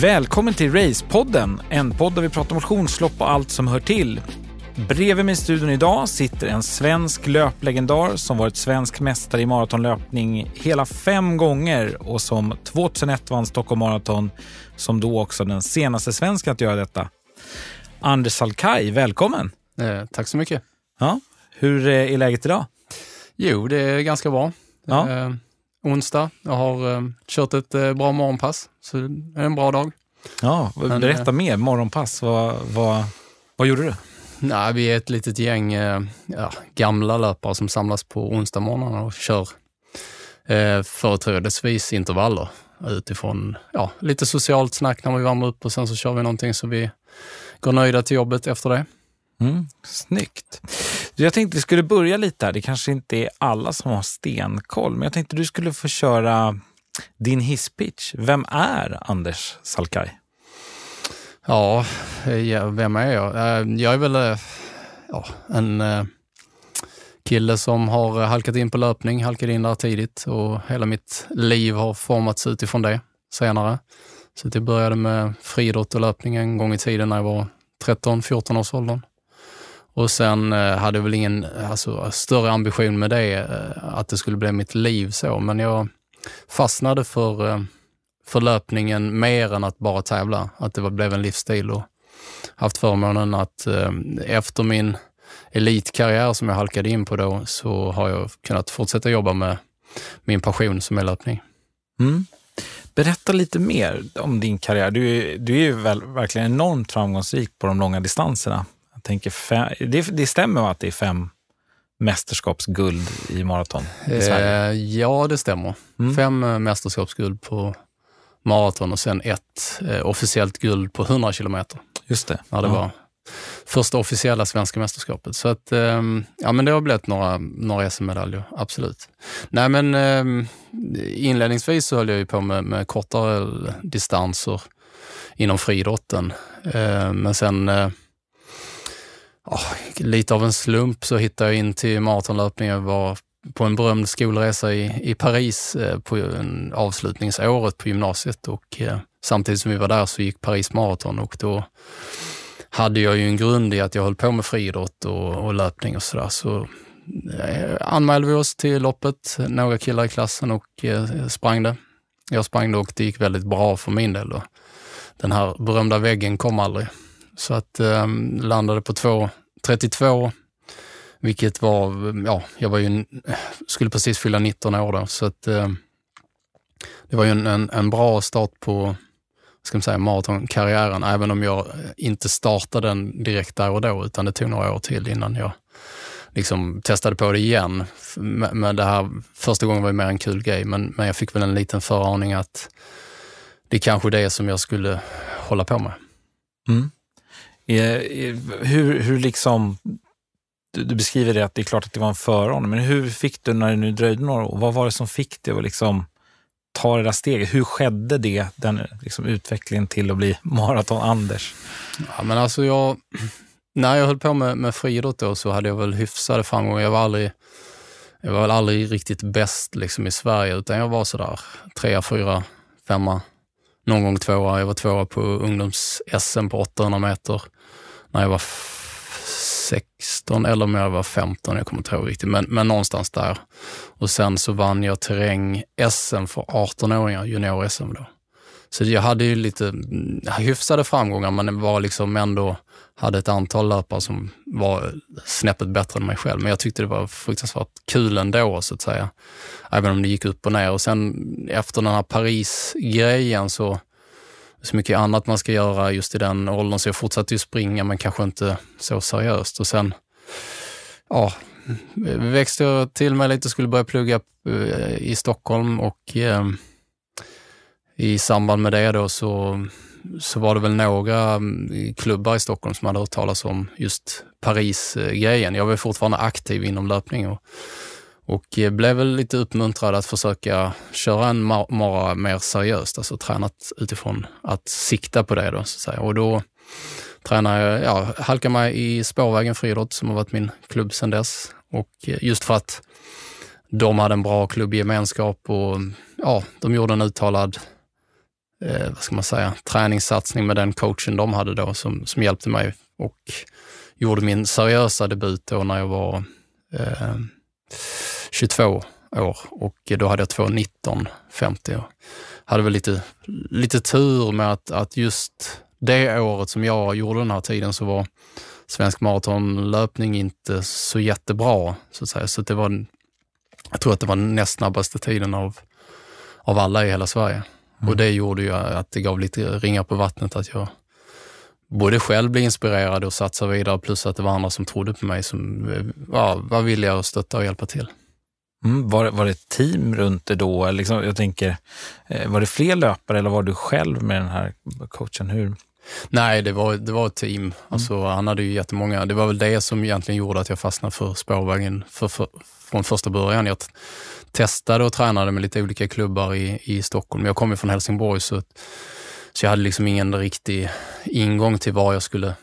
Välkommen till Racepodden, en podd där vi pratar motionslopp och allt som hör till. Bredvid mig i studion idag sitter en svensk löplegendar som varit svensk mästare i maratonlöpning hela fem gånger och som 2001 vann Stockholm Marathon, som då också den senaste svensken att göra detta. Anders Salkai, välkommen! Eh, tack så mycket. Ja, hur är läget idag? Jo, det är ganska bra. Ja. Eh, onsdag. Jag har eh, kört ett eh, bra morgonpass, så det är en bra dag. Ja, Men, berätta eh, mer. Morgonpass, vad, vad, vad gjorde du? Nej, vi är ett litet gäng eh, ja, gamla löpare som samlas på onsdag morgnar och kör eh, företrädesvis intervaller utifrån ja, lite socialt snack när vi värmer upp och sen så kör vi någonting så vi går nöjda till jobbet efter det. Mm, snyggt. Jag tänkte vi skulle börja lite här. Det kanske inte är alla som har stenkoll, men jag tänkte du skulle få köra din hisspitch. Vem är Anders Salkai? Ja, vem är jag? Eh, jag är väl eh, ja, en eh, kille som har halkat in på löpning, halkade in där tidigt och hela mitt liv har formats utifrån det senare. Så det började med friidrott och löpning en gång i tiden när jag var 13-14 års åldern. Och sen eh, hade jag väl ingen alltså, större ambition med det, eh, att det skulle bli mitt liv så, men jag fastnade för eh, för löpningen mer än att bara tävla. Att det var, blev en livsstil och haft förmånen att eh, efter min elitkarriär som jag halkade in på då så har jag kunnat fortsätta jobba med min passion som är löpning. Mm. Berätta lite mer om din karriär. Du, är- du är ju väl, verkligen enormt framgångsrik på de långa distanserna. Tänker fem, det, det stämmer att det är fem mästerskapsguld i maraton i Sverige? Eh, ja, det stämmer. Mm. Fem eh, mästerskapsguld på maraton och sen ett eh, officiellt guld på 100 kilometer. Just det. när det Ja. var första officiella svenska mästerskapet. Så att, ehm, ja men det har blivit några, några SM-medaljer, absolut. Nej men ehm, inledningsvis så höll jag ju på med, med kortare distanser inom friidrotten. Eh, men sen, oh, lite av en slump så hittade jag in till maratonlöpning. Jag var på en berömd skolresa i, i Paris eh, på en avslutningsåret på gymnasiet och eh, samtidigt som vi var där så gick Paris Marathon och då hade jag ju en grund i att jag höll på med friidrott och, och löpning och sådär. Så eh, anmälde vi oss till loppet, några killar i klassen och eh, sprang det. Jag sprang det och det gick väldigt bra för min del. Då. Den här berömda väggen kom aldrig. Så att eh, landade på 2.32 vilket var, ja, jag var ju, skulle precis fylla 19 år då, så att eh, det var ju en, en, en bra start på, ska man säga, maratonkarriären, även om jag eh, inte startade den direkt där och då, utan det tog några år till innan jag liksom testade på det igen. Men det här första gången var ju mer en kul grej, men, men jag fick väl en liten föraning att det är kanske det som jag skulle hålla på med. Mm. Eh, eh, hur, hur liksom, du, du beskriver det att det är klart att det var en föraning, men hur fick du när det nu dröjde några år? Vad var det som fick dig att liksom ta det där steget? Hur skedde det, den liksom utvecklingen till att bli Maraton-Anders? Ja, men alltså jag, när jag höll på med, med friidrott då så hade jag väl hyfsade framgångar. Jag var aldrig, jag var väl aldrig riktigt bäst liksom i Sverige, utan jag var sådär trea, fyra, femma, någon gång tvåa. Jag var tvåa på ungdoms-SM på 800 meter när jag var 16 eller om jag var 15, jag kommer inte ihåg riktigt, men, men någonstans där. Och sen så vann jag terräng-SM för 18-åringar, junior-SM då. Så jag hade ju lite mm, hyfsade framgångar, men var liksom ändå hade ett antal löpare som var snäppet bättre än mig själv. Men jag tyckte det var fruktansvärt kul ändå, så att säga. Även om det gick upp och ner. Och sen efter den här Paris-grejen så, så mycket annat man ska göra just i den åldern, så jag fortsatte ju springa, men kanske inte så seriöst. Och sen, ja, mm, växte jag till mig lite, skulle börja plugga eh, i Stockholm och eh, i samband med det då så, så var det väl några mm, klubbar i Stockholm som hade hört talas om just Paris-grejen. Jag var fortfarande aktiv inom löpning och, och eh, blev väl lite uppmuntrad att försöka köra en mara mer seriöst, alltså tränat utifrån att sikta på det då, så att säga. Och då tränade jag, ja, halkade mig i spårvägen friidrott som har varit min klubb sedan dess. Och eh, just för att de hade en bra klubbgemenskap och ja, de gjorde en uttalad eh, vad ska man säga, träningssatsning med den coachen de hade då som, som hjälpte mig och gjorde min seriösa debut då när jag var eh, 22 år och då hade jag 2.19 50 och hade väl lite, lite tur med att, att just det året som jag gjorde den här tiden så var svensk maratonlöpning inte så jättebra. Så att säga. Så det var, jag tror att det var näst snabbaste tiden av, av alla i hela Sverige. Mm. Och det gjorde ju att det gav lite ringar på vattnet att jag både själv blev inspirerad och satsade vidare plus att det var andra som trodde på mig som ja, var villiga att stötta och hjälpa till. Mm, var, var det ett team runt det då? Liksom, jag tänker, eh, var det fler löpare eller var du själv med den här coachen? Hur? Nej, det var, det var ett team. Mm. Alltså, Han hade ju jättemånga. Det var väl det som egentligen gjorde att jag fastnade för spårvägen för, för, från första början. Jag testade och tränade med lite olika klubbar i, i Stockholm. Jag kom ju från Helsingborg så, så jag hade liksom ingen riktig ingång till var jag skulle,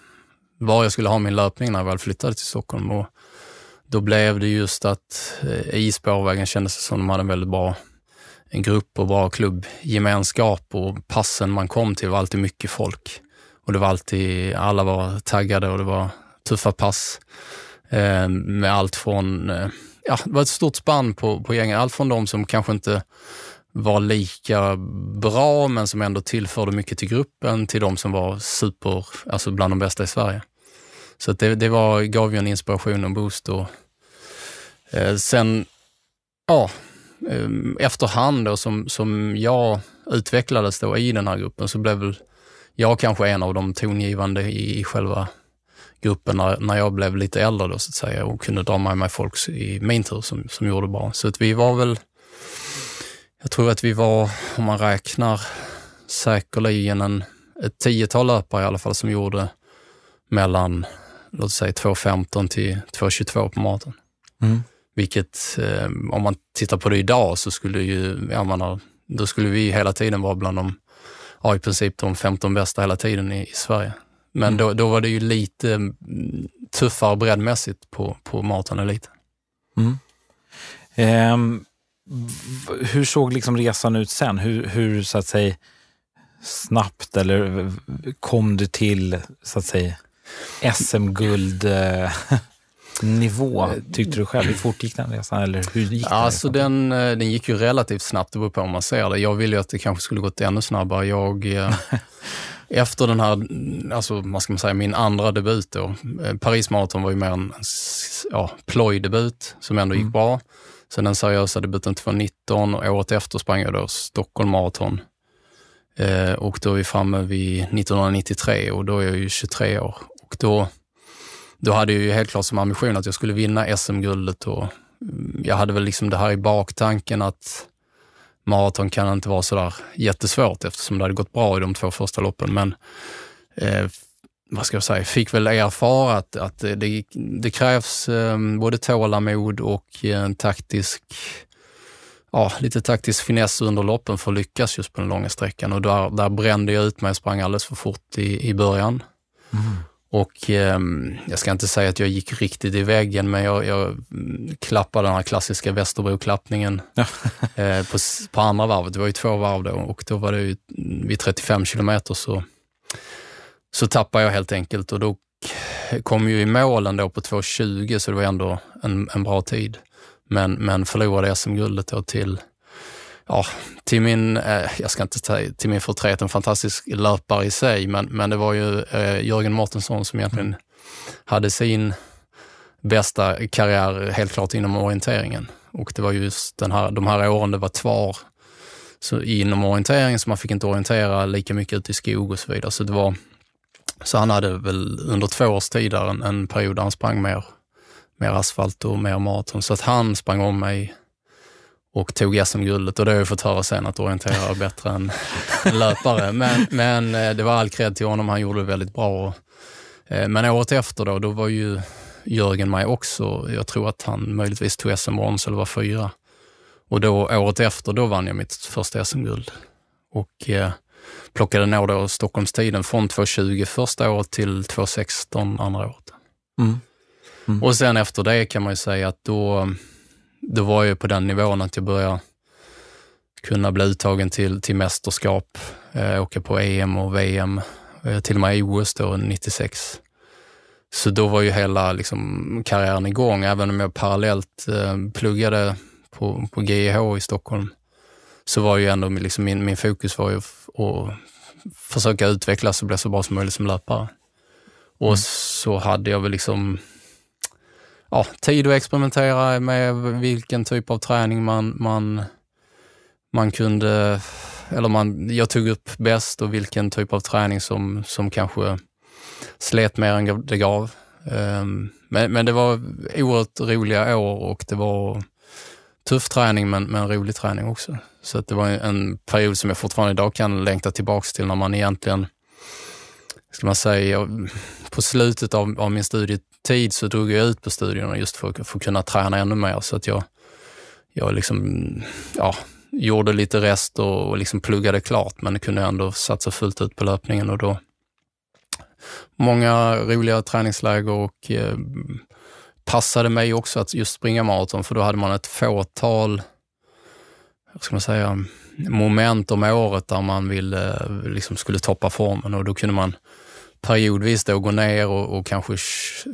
var jag skulle ha min löpning när jag väl flyttade till Stockholm. Och då blev det just att eh, i spårvägen kändes det som de hade en väldigt bra en grupp och bra klubbgemenskap och passen man kom till var alltid mycket folk. Och det var alltid, alla var taggade och det var tuffa pass. Eh, med allt från, eh, ja, det var ett stort spann på, på gängen. Allt från de som kanske inte var lika bra men som ändå tillförde mycket till gruppen till de som var super, alltså bland de bästa i Sverige. Så det, det var, gav ju en inspiration och en boost. Och, eh, sen, ja, eh, efterhand då som, som jag utvecklades då i den här gruppen så blev väl jag kanske en av de tongivande i, i själva gruppen när, när jag blev lite äldre då så att säga och kunde dra med mig folk i min tur som, som gjorde bra. Så att vi var väl, jag tror att vi var, om man räknar, säkerligen en, ett tiotal löpare i alla fall som gjorde mellan, låt säga 2.15 till 2.22 på maten. Mm. Vilket, eh, om man tittar på det idag så skulle ju, ja, man har, då skulle vi hela tiden vara bland de ja, i princip de 15 bästa hela tiden i, i Sverige. Men mm. då, då var det ju lite mm, tuffare breddmässigt på, på Marathon Elite. Mm. Um, hur såg liksom resan ut sen? Hur, hur så att säga snabbt eller kom du till så att säga SM-guld eh, nivå, tyckte du själv? Hur fort gick den resan? Eller hur gick den, alltså den, eh, den gick ju relativt snabbt, det beror på om man ser det. Jag ville ju att det kanske skulle gått ännu snabbare. Jag, eh, efter den här, alltså vad ska man säga, min andra debut då. Eh, Paris Marathon var ju mer en ja, plojdebut som ändå gick mm. bra. Sen den seriösa debuten 2019 och året efter sprang jag då Stockholm Marathon. Eh, och då är vi framme vid 1993 och då är jag ju 23 år. Och då då hade jag ju helt klart som ambition att jag skulle vinna SM-guldet och mm, jag hade väl liksom det här i baktanken att maraton kan inte vara sådär jättesvårt eftersom det hade gått bra i de två första loppen. Men eh, vad ska jag säga, fick väl erfara att, att det, det krävs eh, både tålamod och en taktisk ja, lite taktisk finess under loppen för att lyckas just på den långa sträckan. Och där, där brände jag ut mig och sprang alldeles för fort i, i början. Mm. Och eh, jag ska inte säga att jag gick riktigt i väggen, men jag, jag klappade den här klassiska Västerbro-klappningen eh, på, på andra varvet. Det var ju två varv då och då var det ju vid 35 kilometer så, så tappade jag helt enkelt och då kom ju i målen då på 2.20 så det var ändå en, en bra tid. Men, men förlorade SM-guldet då till ja, till min, eh, jag ska inte säga till min förtret, en fantastisk löpare i sig, men, men det var ju eh, Jörgen Mårtensson som egentligen mm. hade sin bästa karriär helt klart inom orienteringen. Och det var just den här, de här åren det var TVAR så inom orientering, så man fick inte orientera lika mycket ute i skog och så vidare. Så, det var, så han hade väl under två års tid där en, en period där han sprang mer, mer asfalt och mer maraton. Så att han sprang om mig och tog SM-guldet och det har jag fått höra sen att orientera bättre än löpare. Men, men eh, det var all cred till honom, han gjorde det väldigt bra. Eh, men året efter då, då var ju Jörgen med också. Jag tror att han möjligtvis tog SM-brons eller var fyra. Och då, året efter, då vann jag mitt första SM-guld. Och eh, plockade nog då Stockholmstiden från 2.20 första året till 2.16 andra året. Mm. Mm. Och sen efter det kan man ju säga att då då var jag på den nivån att jag började kunna bli uttagen till, till mästerskap, eh, åka på EM och VM, eh, till och med OS då 96. Så då var ju hela liksom, karriären igång, även om jag parallellt eh, pluggade på, på GIH i Stockholm. Så var ju ändå liksom min, min fokus var ju att försöka utvecklas och bli så bra som möjligt som löpare. Och mm. så hade jag väl liksom ja, tid att experimentera med vilken typ av träning man, man, man kunde, eller man, jag tog upp bäst och vilken typ av träning som, som kanske slet mer än det gav. Ehm, men, men det var oerhört roliga år och det var tuff träning men, men rolig träning också. Så det var en period som jag fortfarande idag kan längta tillbaks till när man egentligen, ska man säga, på slutet av, av min tid så drog jag ut på studierna just för, för att kunna träna ännu mer. Så att jag, jag liksom, ja, gjorde lite rest och, och liksom pluggade klart men kunde ändå satsa fullt ut på löpningen. Och då många roliga träningsläger och eh, passade mig också att just springa maraton för då hade man ett fåtal, vad ska man säga, moment om året där man ville, eh, liksom skulle toppa formen. Och då kunde man periodvis då gå ner och, och kanske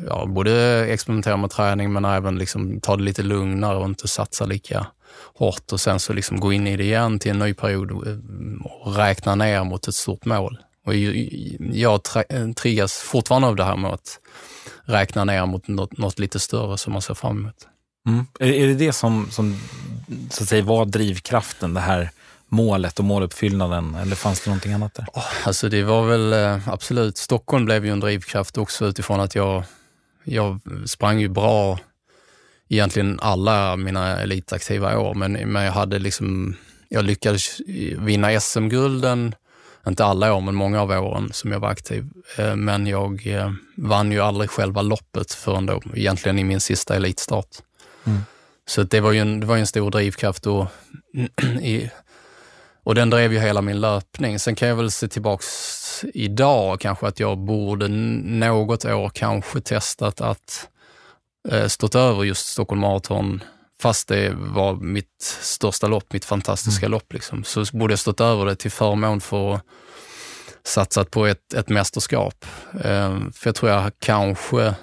ja, både experimentera med träning men även liksom ta det lite lugnare och inte satsa lika hårt och sen så liksom gå in i det igen till en ny period eh, och, räkna ner mot ett stort mål. Och jag eh, triggas fortfarande av det här med att räkna ner mot något, något lite större som man ser fram emot. Mm. Är, är det det som, som så att säga, var drivkraften, det här målet och måluppfyllnaden eller fanns det någonting annat där? Alltså det var väl eh, absolut, Stockholm blev ju en drivkraft också utifrån att jag, jag sprang ju bra egentligen alla mina elitaktiva år, men, men jag hade liksom, jag lyckades vinna SM-gulden inte alla år, men många av åren som jag var aktiv. Eh, men jag eh, vann ju aldrig själva loppet förrän då, egentligen i min sista elitstart. Mm. Så det var ju en, det var en stor drivkraft och, i, och den drev ju hela min löpning. Sen kan jag väl se tillbaks idag kanske att jag borde något år kanske testat att eh, stått över just Stockholm Marathon fast det var mitt största lopp, mitt fantastiska mm. lopp, liksom, så borde jag stått över det till förmån för att satsat på ett, ett mästerskap. Eh, för jag tror jag kanske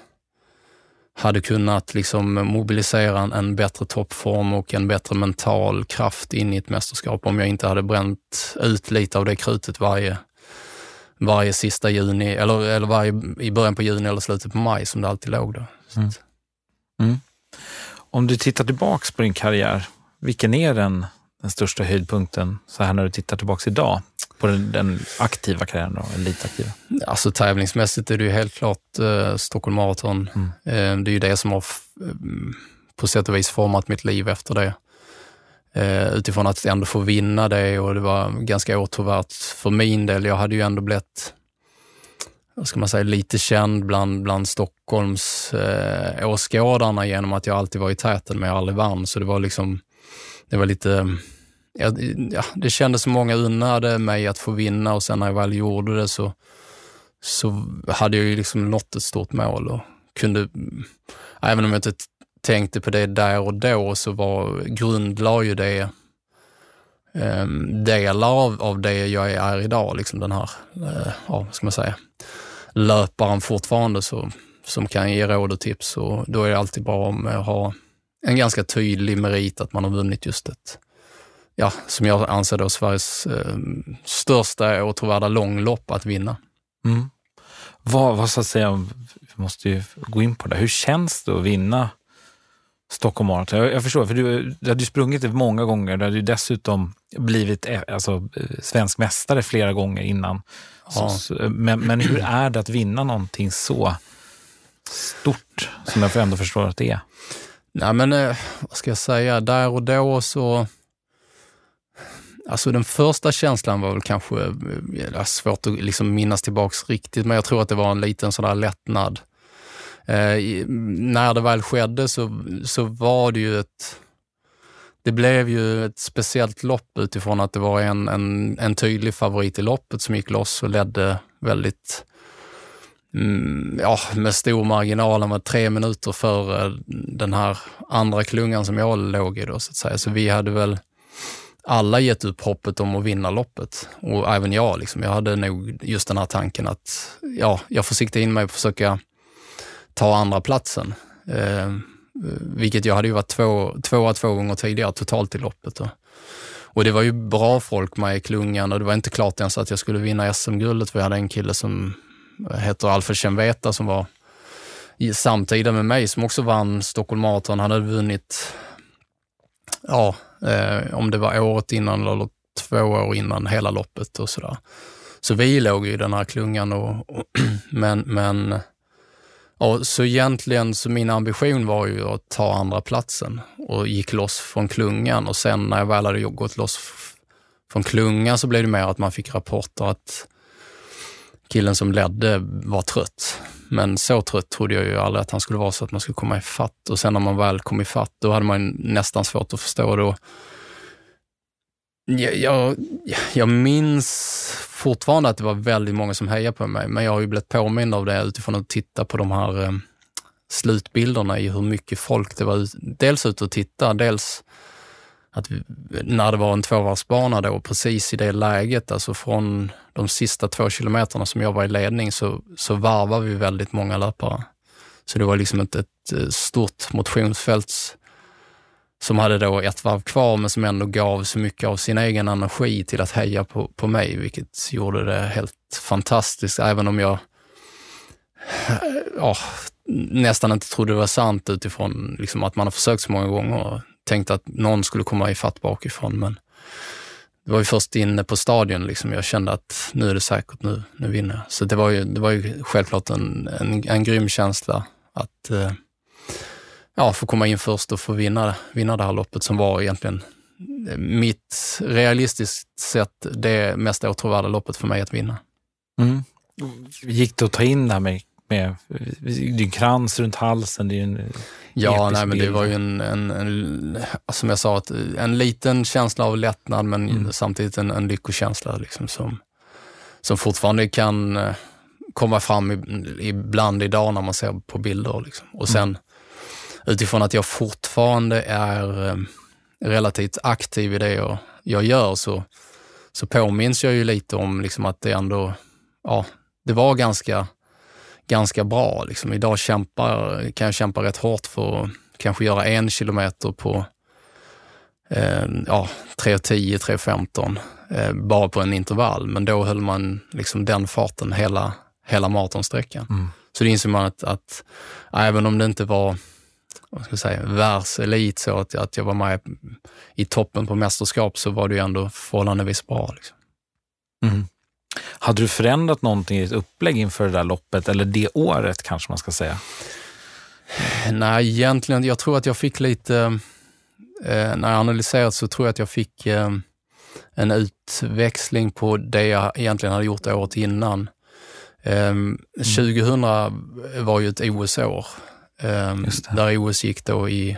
hade kunnat liksom mobilisera en, bättre toppform och en bättre mental kraft in i ett mästerskap om jag inte hade bränt ut lite av det krutet varje, varje sista juni, eller, eller varje, i början på juni eller slutet på maj som det alltid låg då. Mm. Mm. Om du tittar tillbaks på din karriär, vilken är den, den största höjdpunkten så här när du tittar tillbaks idag på den, den aktiva karriären, då, elitaktiva? Alltså tävlingsmässigt är det ju helt klart eh, Stockholm Marathon. Mm. Eh, det är ju det som har eh, på sätt och vis format mitt liv efter det. Eh, utifrån att ändå få vinna det och det var ganska åtråvärt för min del. Jag hade ju ändå blivit vad ska man säga, lite känd bland, bland Stockholms eh, åskådarna genom att jag alltid var i täten men jag aldrig vann. Så det var liksom, det var lite, jag, ja, det kändes som många unnade mig att få vinna och sen när jag väl gjorde det så, så hade jag ju liksom nått ett stort mål och kunde, även om jag inte tänkte på det där och då så var, grundlade ju det um, delar av, av det jag är idag, liksom den här, uh, ja, vad ska man säga, löparen fortfarande så, som kan ge råd och tips och då är det alltid bra om att ha en ganska tydlig merit att man har vunnit just ett, ja, som jag anser då Sveriges eh, största åtråvärda långlopp att vinna. Mm. Vad, vad så att säga, vi måste ju gå in på det. Hur känns det att vinna Stockholm Marathon? Jag, jag förstår, för du, du hade ju sprungit det många gånger. Du hade ju dessutom blivit eh, alltså, svensk mästare flera gånger innan. Ja. Så, men, men hur är det att vinna någonting så stort som jag ändå förstår att det är? Nej men, eh, vad ska jag säga, där och då så... Alltså den första känslan var väl kanske, eh, det är svårt att liksom minnas tillbaks riktigt, men jag tror att det var en liten sån där lättnad. Eh, när det väl skedde så, så var det ju ett det blev ju ett speciellt lopp utifrån att det var en, en, en tydlig favorit i loppet som gick loss och ledde väldigt mm, ja, med stor marginal. Han var tre minuter före den här andra klungan som jag låg i då, så att säga. Så vi hade väl alla gett upp hoppet om att vinna loppet. Och även jag. Liksom. Jag hade nog just den här tanken att ja, jag får sikta in mig och försöka ta andra platsen. Eh, vilket jag hade ju varit två, tvåa två gånger tidigare totalt i loppet. Då. Och det var ju bra folk med i klungan och det var inte klart ens att jag skulle vinna SM-guldet. för jag hade en kille som eh, heter Alfred Chenveta som var samtida med mig som också vann Stockholm Marathon. Han hade vunnit, ja, eh, om det var året innan eller två år innan hela loppet och sådär. Så vi låg i den här klungan och, och men, men Ja, så egentligen så min ambition var ju att ta andra platsen och gick loss från klungan och sen när jag väl hade gått loss från klungan så blev det mer att man fick rapporter att killen som ledde var trött. Men så trött trodde jag ju aldrig att han skulle vara så att man skulle komma ifatt. Och sen när man väl kom ifatt, då hade man nästan svårt att förstå. Då, jag, jag, jag minns fortfarande att det var väldigt många som hejade på mig, men jag har ju blivit påmind av det utifrån att titta på de här eh, slutbilderna i hur mycket folk det var dels ute och titta, dels att vi, när det var en tvåvarvsbana då, precis i det läget, alltså från de sista två kilometerna som jag var i ledning, så, så varvade vi väldigt många löpare. Så det var liksom inte ett eh, stort motionsfält som hade då ett varv kvar men som ändå gav så mycket av sin egen energi till att heja på, på mig, vilket gjorde det helt fantastiskt, även om jag ja, nästan inte trodde det var sant utifrån liksom att man har försökt så många gånger och tänkt att någon skulle komma i fatt bakifrån. Men det var ju först inne på stadion liksom jag kände att nu är det säkert, nu, nu vinner jag. Så det var ju, det var ju självklart en, en, en grym känsla att eh, ja, få komma in först och få vinna, vinna det här loppet som var egentligen eh, mitt realistiskt sett det mest åtråvärda loppet för mig att vinna. Mm. Gick det att ta in det här med, med din krans runt halsen? Det är en ja, nej, men det var ju en, en, en, som jag sa, en liten känsla av lättnad men mm. samtidigt en, en lyckokänsla liksom, som, som fortfarande kan eh, komma fram ibland idag när man ser på bilder. Liksom. Och sen mm utifrån att jag fortfarande är eh, relativt aktiv i det jag, jag gör så, så påminns jag ju lite om liksom att det ändå, ja, det var ganska, ganska bra. Liksom. Idag kämpar, kan jag kämpa rätt hårt för att kanske göra en kilometer på eh, ja, 3.10, 3.15 eh, bara på en intervall. Men då höll man liksom den farten hela, hela maratonsträckan. Mm. Så det inser man att, att även om det inte var vad ska jag säga, världselit så att, att jag var med i toppen på mästerskap så var det ju ändå förhållandevis bra. Liksom. Mm. Hade du förändrat någonting i ditt upplägg inför det där loppet eller det året kanske man ska säga? Nej, egentligen, jag tror att jag fick lite, eh, när jag analyserat så tror jag att jag fick eh, en utväxling på det jag egentligen hade gjort året innan. Eh, mm. 2000 var ju ett OS-år Um, där OS gick då i,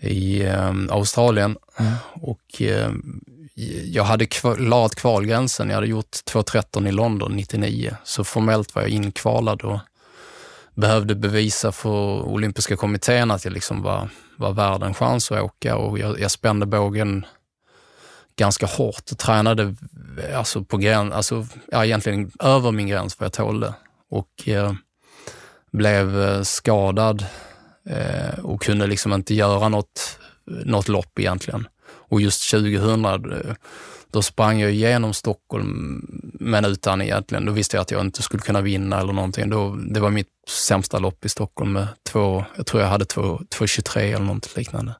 i um, Australien mm. och jag hade klarat kvalgränsen. Jag hade gjort 2.13 i London 99, så formellt var jag inkvalad och behövde bevisa för olympiska kommittén att jag liksom var, var värd en chans att åka och jag, jag spände bågen ganska hårt och tränade alltså på gräns, alltså, ja, egentligen över min gräns vad jag tålde. Och eh, blev eh, skadad eh, och kunde liksom inte göra något, något lopp egentligen. Och just 2000, eh, då sprang jag igenom Stockholm, men utan egentligen, då visste jag att jag inte skulle kunna vinna eller någonting. Då, det var mitt sämsta lopp i Stockholm med två, jag tror jag hade 2.23 eller något liknande.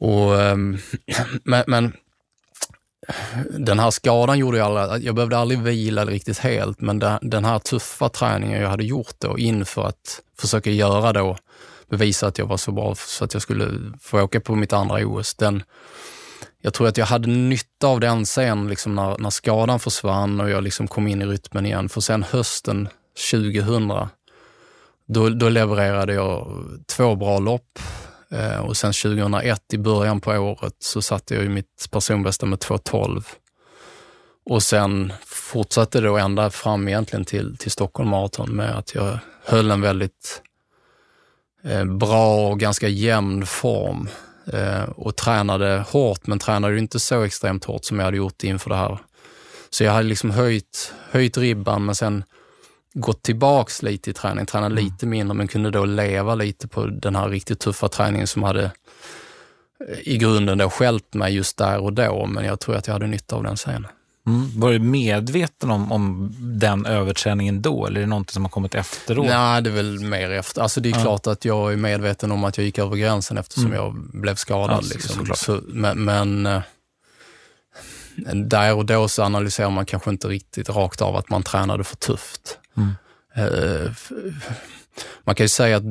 Och, ehm, men, men den här skadan gjorde jag aldrig, jag behövde aldrig vila riktigt helt, men den här tuffa träningen jag hade gjort då inför att försöka göra då, bevisa att jag var så bra så att jag skulle få åka på mitt andra OS, den, jag tror att jag hade nytta av den sen liksom när, när skadan försvann och jag liksom kom in i rytmen igen. För sen hösten 2000, då, då levererade jag två bra lopp Eh, och sen 2001 i början på året så satte jag ju mitt personbästa med 2.12. Och sen fortsatte det då ända fram egentligen till, till Stockholm Marathon med att jag höll en väldigt bra och ganska jämn form eh, och tränade hårt, men tränade inte så extremt hårt som jag hade gjort inför det här. Så jag hade liksom höjt, höjt ribban, men sen gått tillbaks lite i träning, tränat mm. lite mindre, men kunde då leva lite på den här riktigt tuffa träningen som hade eh, i grunden då skälpt mig just där och då, men jag tror att jag hade nytta av den sen. Mm. Var du medveten om, om den överträningen då, eller är det något som har kommit efteråt? Nej, det är väl mer efter. Alltså det är ja. klart att jag är medveten om att jag gick över gränsen eftersom mm. jag blev skadad. Ja, liksom. så, men, men eh, där och då så analyserar man kanske inte riktigt rakt av att man tränade för tufft. Mm. Uh, man kan ju säga att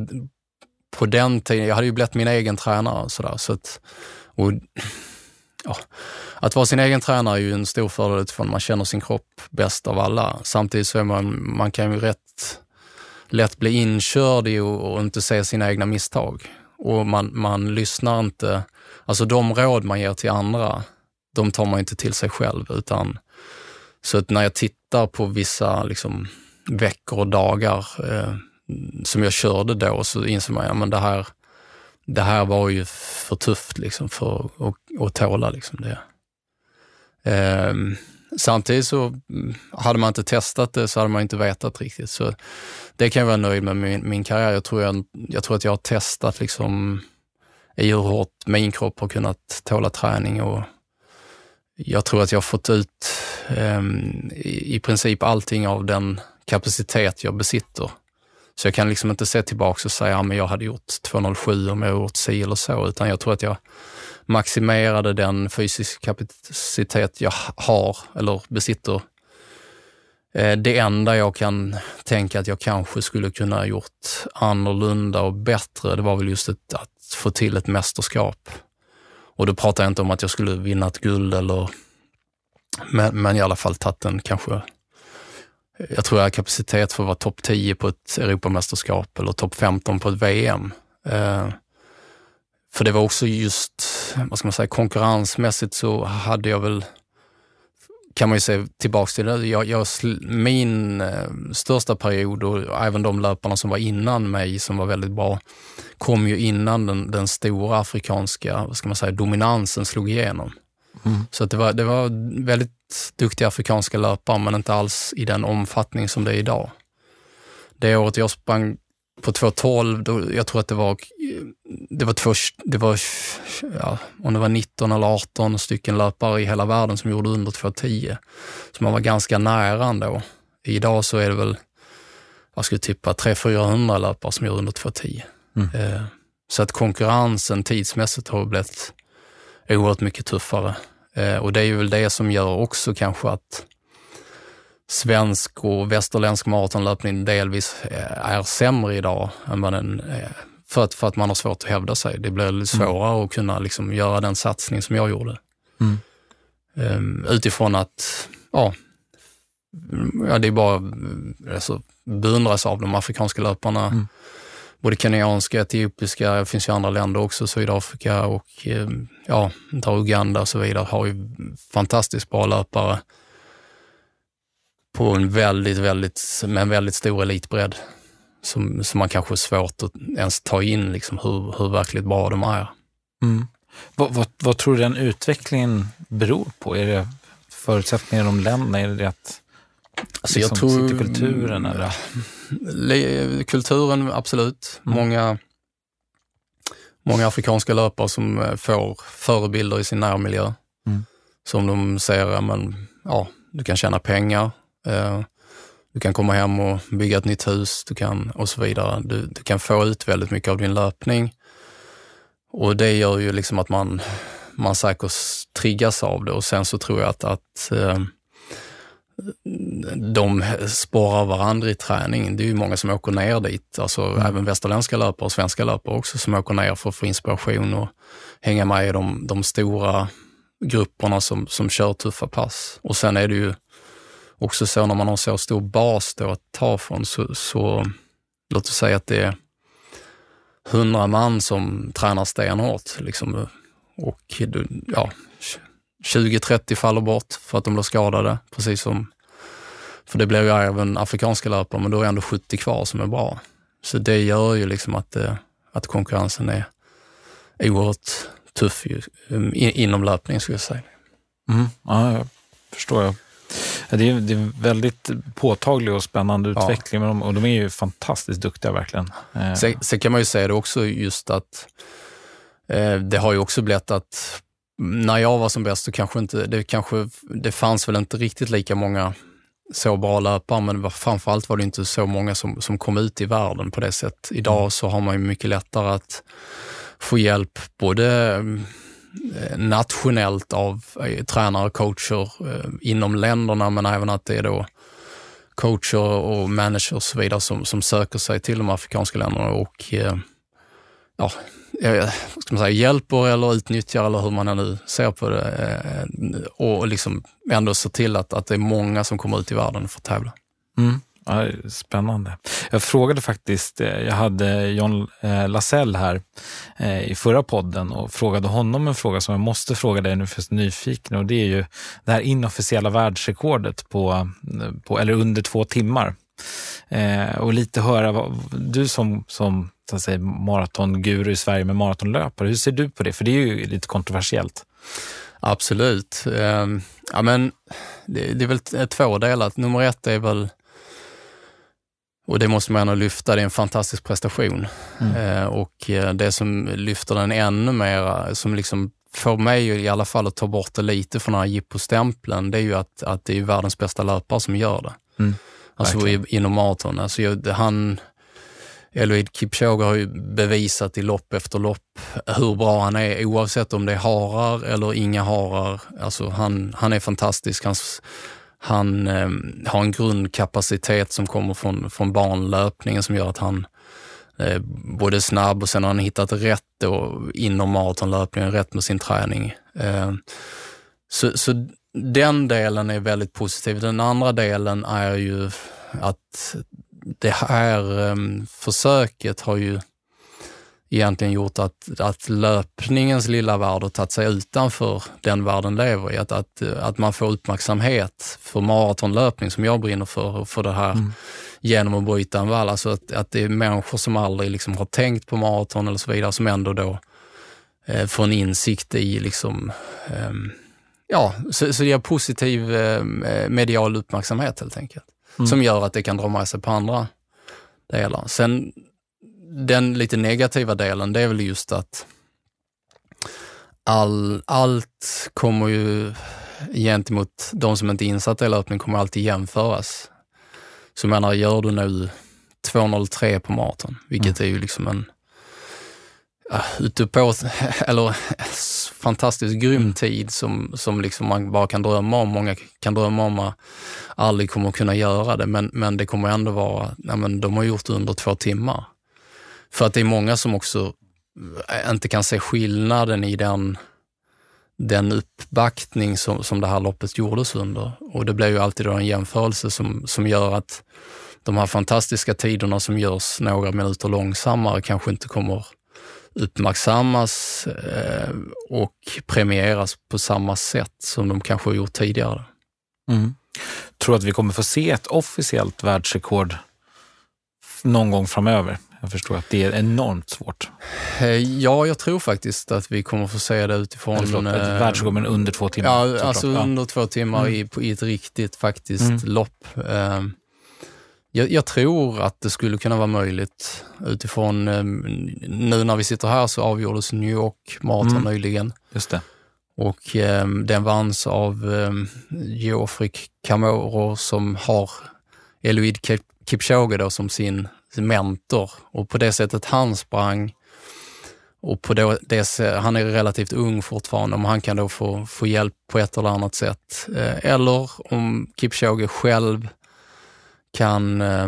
på den tiden, jag hade ju blivit min egen tränare och sådär. Så att, och, ja, att vara sin egen tränare är ju en stor fördel utifrån man känner sin kropp bäst av alla. Samtidigt så är man, man kan ju rätt lätt bli inkörd i och, och inte se sina egna misstag. Och man, man lyssnar inte, alltså de råd man ger till andra, de tar man inte till sig själv. utan Så att när jag tittar på vissa liksom, veckor och dagar eh, som jag körde då så inser man, ja men det här, det här var ju för tufft liksom för att, att tåla liksom det. Eh, samtidigt så mm, hade man inte testat det så hade man inte vetat riktigt. Så det kan jag vara nöjd med min, min karriär. Jag tror, jag, jag tror att jag har testat liksom i hur hårt min kropp har kunnat tåla träning och jag tror att jag har fått ut eh, i, i princip allting av den kapacitet jag besitter. Så jag kan liksom inte se tillbaka och säga att ja, jag hade gjort 207 om jag gjort si eller så, utan jag tror att jag maximerade den fysiska kapacitet jag har eller besitter. Eh, det enda jag kan tänka att jag kanske skulle kunna ha gjort annorlunda och bättre, det var väl just ett, att få till ett mästerskap. Och då pratar jag inte om att jag skulle vinna ett guld eller, men, men i alla fall tagit en kanske jag tror jag har kapacitet för att vara topp 10 på ett Europamästerskap eller topp 15 på ett VM. Eh, för det var också just, vad ska man säga, konkurrensmässigt så hade jag väl, kan man ju se tillbaks till det, jag, jag, min eh, största period och även de löparna som var innan mig som var väldigt bra, kom ju innan den, den stora afrikanska, vad ska man säga, dominansen slog igenom. Mm. Så det, var, det var väldigt duktiga afrikanska löpare, men inte alls i den omfattning som det är idag. Det året jag sprang på 2.12, jag tror att det var, det var, två, det var ja, om det var 19 eller 18 stycken löpare i hela världen som gjorde under 2.10. Så man var ganska nära ändå. Idag så är det väl, jag skulle tippa 300-400 löpare som gör under 2.10. Mm. Eh, så att konkurrensen tidsmässigt har blivit oerhört mycket tuffare. Eh, och det är väl det som gör också kanske att svensk och västerländsk maratonlöpning delvis eh, är sämre idag än vad den är. För att, för att man har svårt att hävda sig. Det blir mm. svårare mm. att kunna liksom göra den satsning som jag gjorde. Mm. Um, utifrån att, ja, ja, det är bara alltså, beundras av de afrikanska löparna. Mm. Både kenyanska, etiopiska, det finns ju andra länder också, Sydafrika och ehm, ja, Uganda och så vidare, har ju fantastiskt bra löpare på en väldigt, väldigt, med en väldigt stor elitbredd som, som man kanske är svårt att ens ta in liksom hur, hur verkligt bra de är. Mm. Vad, vad, vad, tror du den utvecklingen beror på? Är det förutsättningar i de länderna? Är det att alltså jag liksom, tror, kulturen? Eller? Kulturen, absolut. Mm. Många, många afrikanska löpare som eh, får förebilder i sin närmiljö. Mm. Som de säger, men, ja, du kan tjäna pengar, Eh, du kan komma hem och bygga ett nytt hus du kan, och så vidare. Du, du kan få ut väldigt mycket av din löpning och det gör ju liksom att man, man säkert triggas av det och sen så tror jag att, att eh, de spårar varandra i träning. Det är ju många som åker ner dit, alltså mm. även västerländska löpare och svenska löpare också som åker ner för att få inspiration och hänga med i de, de stora grupperna som, som kör tuffa pass. Och sen är det ju också så när man har så stor bas då att ta från så, så låt oss säga att det är hundra man som tränar stenhårt liksom, och ja, 20-30 faller bort för att de blir skadade, precis som, för det blir ju även afrikanska löpare, men då är ändå 70 kvar som är bra. Så det gör ju liksom att, att konkurrensen är oerhört tuff ju, um, inom löpning skulle jag säga. Mm. Ja, jag förstår jag. Det är, det är väldigt påtaglig och spännande utveckling ja. och de är ju fantastiskt duktiga verkligen. Eh. Sen, sen kan man ju säga det också just att eh, det har ju också blivit att när jag var som bäst så kanske inte, det kanske, det fanns väl inte riktigt lika många så bra löpare, men framförallt var det inte så många som, som kom ut i världen på det sättet. Idag mm. så har man ju mycket lättare att få hjälp både eh, nationellt av eh, tränare och coacher eh, inom länderna, men även att det är då coacher och managers och så vidare som, som söker sig till de afrikanska länderna och ja, Eh, eh, ska man säga, hjälper eller utnyttjar eller hur man nu ser på det eh, och liksom ändå se till att, att det är många som kommer ut i världen för att tävla. Mm. Ja, spännande. Jag frågade faktiskt, jag hade John Lassell här i förra podden och frågade honom en fråga som jag måste fråga dig nu för jag är nyfiken och det är ju det här inofficiella världsrekordet på, på eller under två timmar. och lite höra, vad, du som, som så att säga, maratonguru i Sverige med maratonlöpare. Hur ser du på det? För det är ju lite kontroversiellt. Absolut. Ehm, ja, men det, det är väl två delar. Nummer ett är väl, och det måste man ändå lyfta, det är en fantastisk prestation. Mm. Ehm, och eh, det som lyfter den ännu mer, som liksom får mig i alla fall att ta bort det lite från den här jippostämpeln, det är ju att, att det är världens bästa löpare som gör det. Mm. Alltså i, inom maraton. Alltså, han, Eloid Kipchoge har ju bevisat i lopp efter lopp hur bra han är oavsett om det är harar eller inga harar. Alltså han, han är fantastisk. Hans, han eh, har en grundkapacitet som kommer från, från barnlöpningen som gör att han eh, både snabb och sen har han hittat rätt då inom maratonlöpningen, rätt med sin träning. Eh, så, så den delen är väldigt positiv. Den andra delen är ju att det här um, försöket har ju egentligen gjort att, att löpningens lilla värld har tagit sig utanför den världen lever i. Att, att, att man får uppmärksamhet för maratonlöpning som jag brinner för, för det här mm. genom att bryta en vall. Alltså att, att det är människor som aldrig liksom har tänkt på maraton eller så vidare som ändå då eh, får en insikt i liksom, eh, ja, så, så det ger positiv eh, medial uppmärksamhet helt enkelt mm. som gör att det kan dra med sig på andra delar. Sen den lite negativa delen, det är väl just att all, allt kommer ju gentemot de som inte är insatta i löpning kommer alltid jämföras. Så jag menar, gör du nu 2.03 på maraton, vilket mm. är ju liksom en Eh, ute på, eller fantastiskt grym tid som, som liksom man bara kan drömma om. Många kan drömma om att aldrig kommer att kunna göra det, men, men det kommer ändå vara, nej men de har gjort det under två timmar. För att det är många som också eh, inte kan se skillnaden i den, den uppbackning som, som det här loppet gjordes under. Och det blir ju alltid en jämförelse som, som gör att de här fantastiska tiderna som görs några minuter långsammare kanske inte kommer uppmärksammas eh, och premieras på samma sätt som de kanske har gjort tidigare. Mm. Tror att vi kommer få se ett officiellt världsrekord någon gång framöver? Jag förstår att det är enormt svårt. Eh, ja, jag tror faktiskt att vi kommer få se det utifrån... Eller förlåt, ett världsrekord, men under två timmar. Ja, alltså ja. under två timmar mm. i, i ett riktigt faktiskt mm. lopp. Um, jag, jag, tror att det skulle kunna vara möjligt utifrån, eh, nu när vi sitter här så avgjordes New York Marathon mm. nyligen. Just det. Och eh, den vanns av eh, Geoffrey Camoro som har Eloid Kipchoge då som sin mentor och på det sättet han sprang och på det, det, han är relativt ung fortfarande, om han kan då få, få hjälp på ett eller annat sätt. Eh, eller om Kipchoge själv kan eh,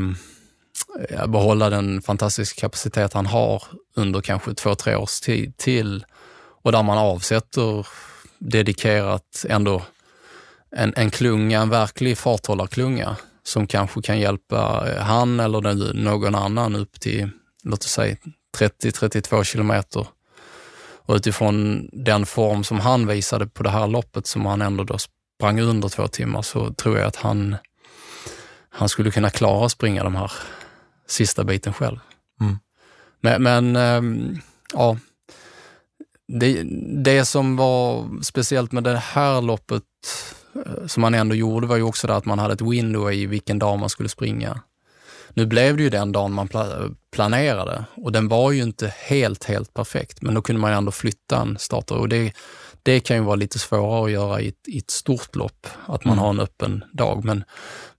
behålla den fantastiska kapacitet han har under kanske två, tre års tid till och där man avsätter dedikerat ändå en, en klunga, en verklig farthållarklunga som kanske kan hjälpa eh, han eller någon annan upp till, låt oss säga 30-32 kilometer. Och utifrån den form som han visade på det här loppet som han ändå då sprang under två timmar så tror jag att han han skulle kunna klara att springa de här sista biten själv. Mm. Men, men ähm, ja, det, det som var speciellt med det här loppet eh, som man ändå gjorde var ju också det att man hade ett window i vilken dag man skulle springa. Nu blev det ju den dagen man planerade och den var ju inte helt, helt perfekt, men då kunde man ju ändå flytta en starter och det, det kan ju vara lite svårare att göra i ett, i ett stort lopp, att man mm. har en öppen dag. Men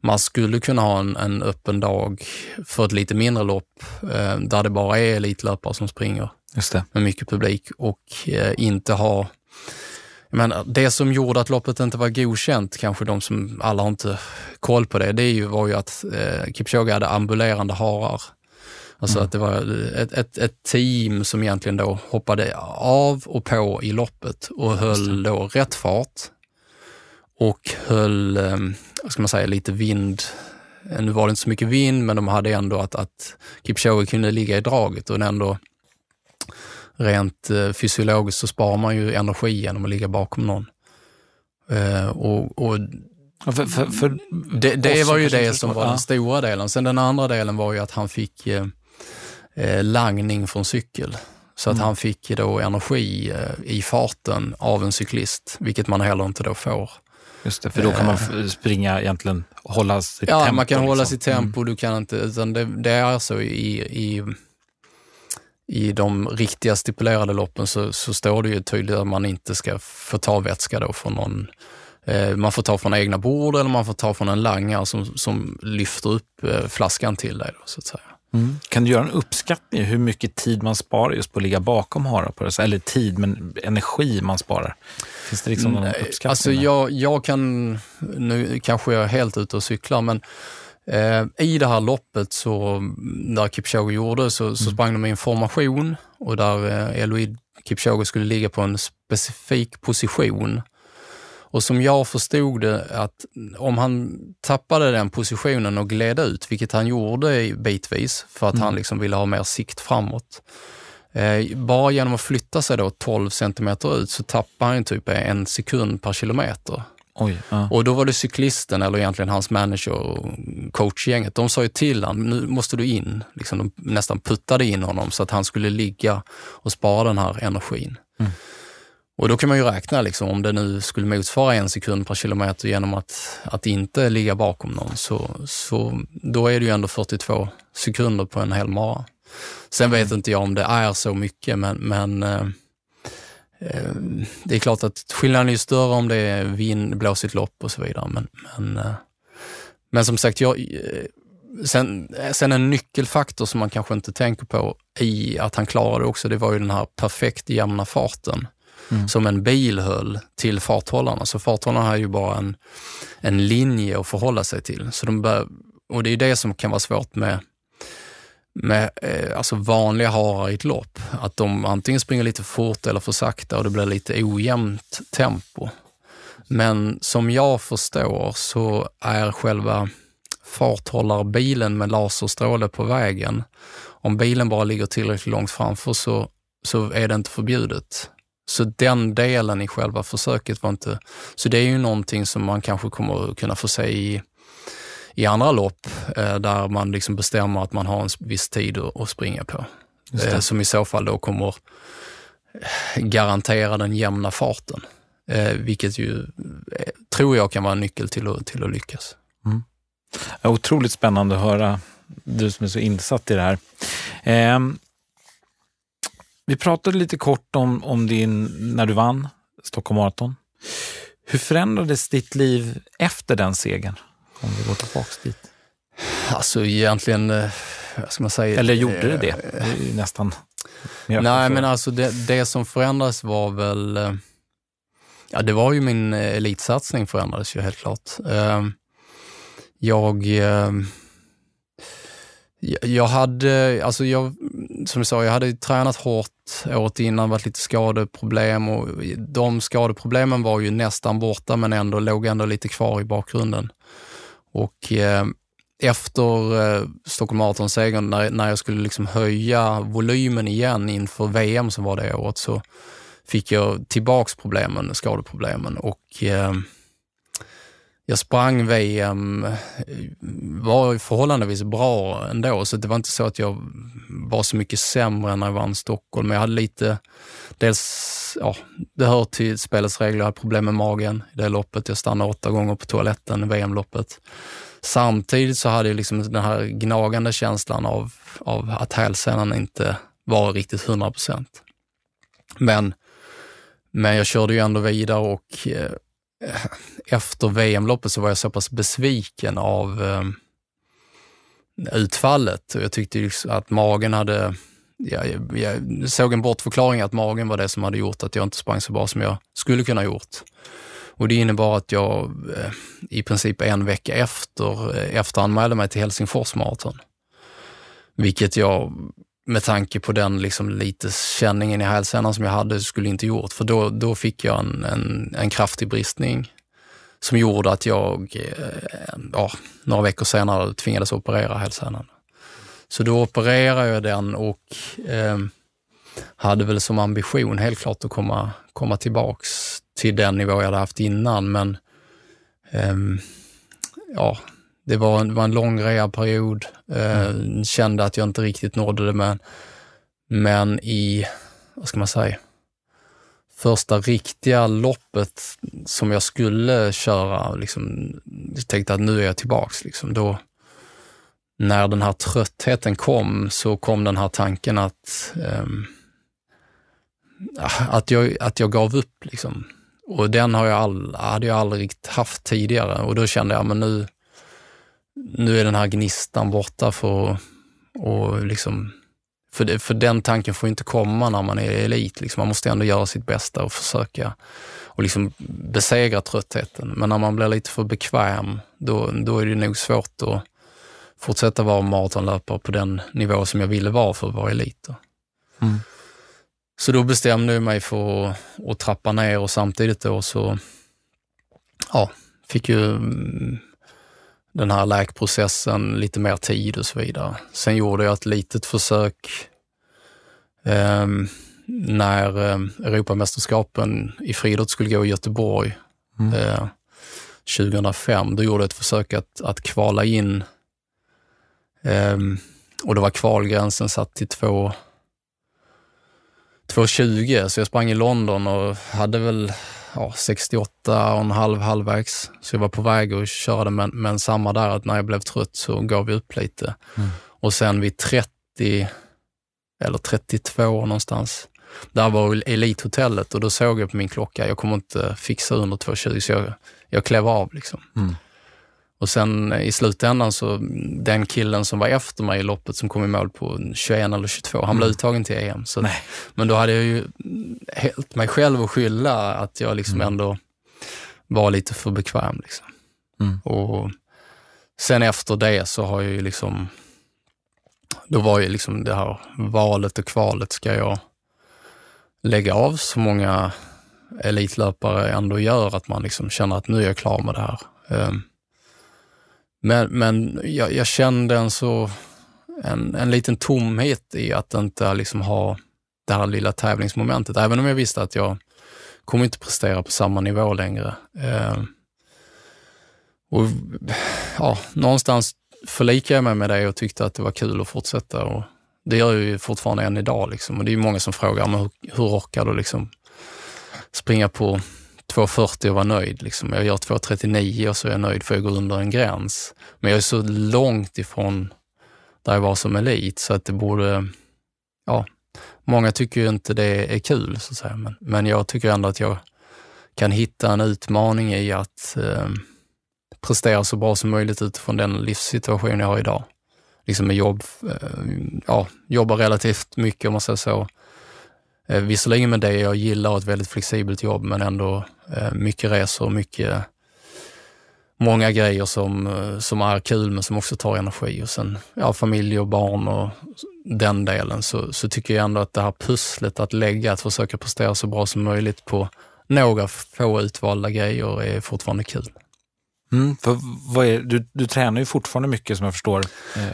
man skulle kunna ha en, en öppen dag för ett lite mindre lopp eh, där det bara är elitlöpare som springer med mycket publik och eh, inte ha men det som gjorde att loppet inte var godkänt, kanske de som alla har inte koll på det, det var ju att eh, Kipchoge hade ambulerande harar. Alltså mm. att det var ett, ett, ett, team som egentligen då hoppade av och på i loppet och höll då rätt fart och höll, eh, vad ska man säga, lite vind. Nu var det inte så mycket vind, men de hade ändå att, att Kipchoge kunde ligga i draget och ändå rent eh, fysiologiskt så sparar man ju energi genom att ligga bakom någon. Eh, och, och för, för, för det, det var ju det som var den stora delen. Sen den andra delen var ju att han fick eh, langning från cykel. Så mm. att han fick då energi eh, i farten av en cyklist, vilket man heller inte då får. Just det, för då kan man eh. springa egentligen, hålla sitt ja, tempo. Ja, man kan liksom. hålla sitt tempo, mm. du kan inte, utan det, det är så i, i i de riktiga stipulerade loppen så, så står det ju tydligt att man inte ska få ta vätska då från någon eh, man får ta från egna bord eller man får ta från en langare som, som lyfter upp eh, flaskan till dig. Då, så att säga. Mm. Kan du göra en uppskattning hur mycket tid man sparar just på att ligga bakom harar? På det? Eller tid, men energi man sparar. Finns det liksom någon uppskattning? Alltså jag, jag kan, nu kanske jag är helt ute och cyklar, men Eh, I det här loppet, så, där Kipchoge gjorde, så, så mm. sprang de i en formation och där eh, Eloid Kipchoge skulle ligga på en specifik position. Och som jag förstod det, att om han tappade den positionen och gled ut, vilket han gjorde bitvis för att mm. han liksom ville ha mer sikt framåt. Eh, bara genom att flytta sig då 12 centimeter ut så tappar han typ en sekund per kilometer. Oj, ja. Och då var det cyklisten, eller egentligen hans manager och coachgänget, de sa ju till honom, nu måste du in. Liksom, de nästan puttade in honom så att han skulle ligga och spara den här energin. Mm. Och då kan man ju räkna, liksom, om det nu skulle motsvara en sekund per kilometer genom att, att inte ligga bakom någon, så, så då är det ju ändå 42 sekunder på en hel mara. Sen vet inte jag om det är så mycket, men, men eh, Eh, det är klart att skillnaden är större om det är vind, blåsigt lopp och så vidare. Men, men, eh, men som sagt, jag, eh, sen, sen en nyckelfaktor som man kanske inte tänker på i att han klarade det också, det var ju den här perfekt jämna farten. Mm. som en bil höll till farthållarna. Så farthållarna har ju bara en, en linje att förhålla sig till. Så de bör, och det är det som kan vara svårt med med eh, alltså vanliga harar i ett lopp. Att de antingen springer lite fort eller för sakta och det blir lite ojämnt tempo. Men som jag förstår så är själva farthållarbilen med laserstråle på vägen, om bilen bara ligger tillräckligt långt framför så, så är det inte förbjudet. Så den delen i själva försöket var inte... Så det är ju någonting som man kanske kommer kunna få se i i andra lopp eh, där man liksom bestämmer att man har en viss tid att springa på. Eh, som i så fall då kommer garantera den jämna farten. Eh, vilket ju tror jag kan vara en nyckel till att, till att lyckas. Mm. Otroligt spännande att höra, du som är så insatt i det här. Eh, vi pratade lite kort om, om din, när du vann Stockholm Marathon. Hur förändrades ditt liv efter den segern? Om vi går tillbaka dit. Alltså egentligen, eh, vad ska man säga? Eller gjorde det det? det är nästan Nej, men alltså det, det som förändrades var väl, eh, ja det var ju min elitsatsning förändrades ju helt klart. Eh, jag, jag hade, alltså jag, som du sa, jag hade ju tränat hårt året innan, varit lite skadeproblem och de skadeproblemen var ju nästan borta men ändå låg ändå lite kvar i bakgrunden. Och eh, efter eh, Stockholm Marathon-segern, när, när jag skulle liksom höja volymen igen inför VM som var det året, så fick jag tillbaks problemen, skadeproblemen och eh, jag sprang VM, var förhållandevis bra ändå, så det var inte så att jag var så mycket sämre när jag vann Stockholm. Men jag hade lite, dels, ja, det hör till spelets regler, jag hade problem med magen i det loppet. Jag stannade åtta gånger på toaletten i VM-loppet. Samtidigt så hade jag liksom den här gnagande känslan av, av att hälsenan inte var riktigt 100 procent. Men, men jag körde ju ändå vidare och eh, efter VM-loppet så var jag så pass besviken av eh, utfallet. Jag tyckte liksom att magen hade, jag, jag såg en bortförklaring att magen var det som hade gjort att jag inte sprang så bra som jag skulle kunna gjort. Och det innebar att jag eh, i princip en vecka efter eh, efteranmälde mig till Helsingfors maraton. Vilket jag med tanke på den liksom lite känningen i hälsenan som jag hade skulle inte gjort. För då, då fick jag en, en, en kraftig bristning som gjorde att jag eh, ja, några veckor senare tvingades operera hälsenan. Så då opererade jag den och eh, hade väl som ambition helt klart att komma, komma tillbaks till den nivå jag hade haft innan. Men eh, ja, det var, en, det var en lång rehabperiod. Eh, mm. Kände att jag inte riktigt nådde det, men, men i, vad ska man säga, första riktiga loppet som jag skulle köra, liksom, jag tänkte att nu är jag tillbaks. Liksom. Då, när den här tröttheten kom så kom den här tanken att, um, att, jag, att jag gav upp. Liksom. Och den har jag all, hade jag aldrig haft tidigare och då kände jag, men nu, nu är den här gnistan borta för, och liksom, för, det, för den tanken får inte komma när man är elit. Liksom. Man måste ändå göra sitt bästa och försöka och liksom besegra tröttheten. Men när man blir lite för bekväm, då, då är det nog svårt att fortsätta vara maratonlöpare på den nivå som jag ville vara för att vara elit. Mm. Så då bestämde jag mig för att, att trappa ner och samtidigt då så ja, fick ju den här läkprocessen lite mer tid och så vidare. Sen gjorde jag ett litet försök eh, när eh, Europamästerskapen i friidrott skulle gå i Göteborg mm. eh, 2005. Då gjorde jag ett försök att, att kvala in eh, och då var kvalgränsen satt till 2.20 så jag sprang i London och hade väl ja, 68 och en halv halvvägs. Så jag var på väg att köra men, men samma där att när jag blev trött så gav vi upp lite. Mm. Och sen vid 30, eller 32 någonstans, där var Elithotellet och då såg jag på min klocka, jag kommer inte fixa under 2.20 så jag, jag klev av liksom. Mm. Och sen i slutändan så, den killen som var efter mig i loppet som kom i mål på 21 eller 22, han blev mm. uttagen till EM. Så, men då hade jag ju helt mig själv att skylla att jag liksom mm. ändå var lite för bekväm. Liksom. Mm. Och sen efter det så har jag ju liksom, då var ju liksom det här valet och kvalet, ska jag lägga av så många elitlöpare ändå gör att man liksom känner att nu är jag klar med det här. Um, men, men jag, jag kände en så en, en liten tomhet i att inte liksom ha det här lilla tävlingsmomentet. Även om jag visste att jag kommer inte prestera på samma nivå längre. Eh, och ja, Någonstans förlikade jag mig med det och tyckte att det var kul att fortsätta. Och det gör jag ju fortfarande än idag. Liksom. Och det är många som frågar, men hur, hur orkar du liksom springa på 2.40 och vara nöjd. Liksom. Jag gör 2.39 och så är jag nöjd för jag går under en gräns. Men jag är så långt ifrån där jag var som elit så att det borde, ja, många tycker ju inte det är kul så att säga. Men, men jag tycker ändå att jag kan hitta en utmaning i att eh, prestera så bra som möjligt utifrån den livssituation jag har idag. Liksom med jobb, eh, ja, jobba relativt mycket om man säger så Eh, visserligen med det jag gillar ett väldigt flexibelt jobb, men ändå eh, mycket resor, mycket, många grejer som, eh, som är kul men som också tar energi. Och sen ja, familj och barn och den delen så, så tycker jag ändå att det här pusslet att lägga, att försöka prestera så bra som möjligt på några få utvalda grejer är fortfarande kul. Mm, för vad är, du, du tränar ju fortfarande mycket som jag förstår.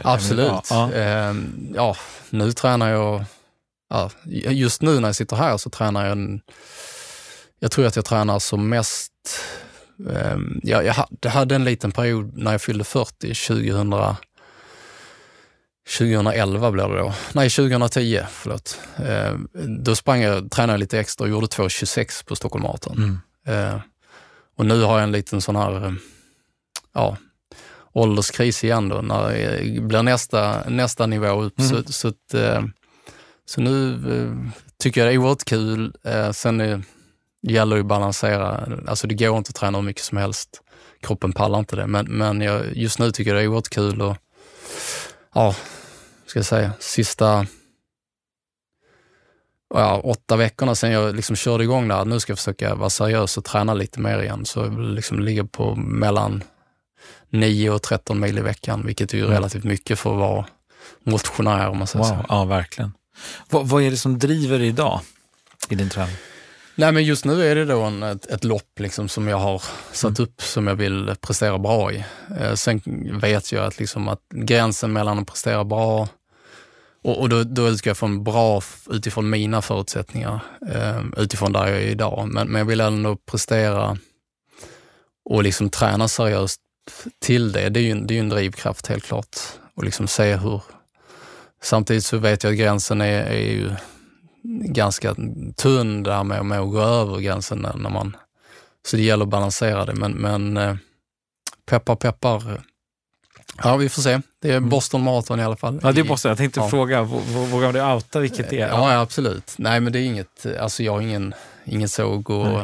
Absolut. Ja. Eh, ja, nu tränar jag ja, just nu när jag sitter här så tränar jag, en, jag tror att jag tränar som mest Ehm, jag, jag hade en liten period när jag fyllde 40, 2000, 2011 blev det då. Nej, 2010, förlåt. Ehm, då sprang jag, tränade lite extra och gjorde 2.26 på Stockholm Marathon. Mm. Ehm, och nu har jag en liten sån här, ja, ålderskris igen då, när det blir nästa, nästa nivå upp. Mm. Så, så, att, så nu tycker jag det är oerhört kul. Sen är, gäller ju att balansera. Alltså det går inte att träna hur mycket som helst. Kroppen pallar inte det. Men, men jag, just nu tycker jag det är oerhört kul och ja, ska jag säga, sista ja, åtta veckorna sedan jag liksom körde igång där, nu ska jag försöka vara seriös och träna lite mer igen. Så jag liksom ligger på mellan 9 och 13 mil i veckan, vilket är ju mm. relativt mycket för att vara motionär om man säger wow, så. Ja, verkligen. Vad, vad är det som driver dig idag i din träning? Nej, men just nu är det då en, ett, ett lopp liksom som jag har satt mm. upp som jag vill prestera bra i. Eh, sen vet jag att, liksom att gränsen mellan att prestera bra och, och då, då utgår jag från bra utifrån mina förutsättningar, eh, utifrån där jag är idag. Men, men jag vill ändå prestera och liksom träna seriöst till det. Det är ju, det är ju en drivkraft helt klart. Och liksom se hur... Samtidigt så vet jag att gränsen är, är ju ganska tunn där med, med att gå över gränsen när man... Så det gäller att balansera det, men, men eh, peppar peppar. Ja, vi får se. Det är mm. Boston Marathon i alla fall. Ja, det är Boston. Jag tänkte ja. fråga, vågar du outa vilket det är? Ja, absolut. Nej, men det är inget, alltså jag har ingen, ingen såg och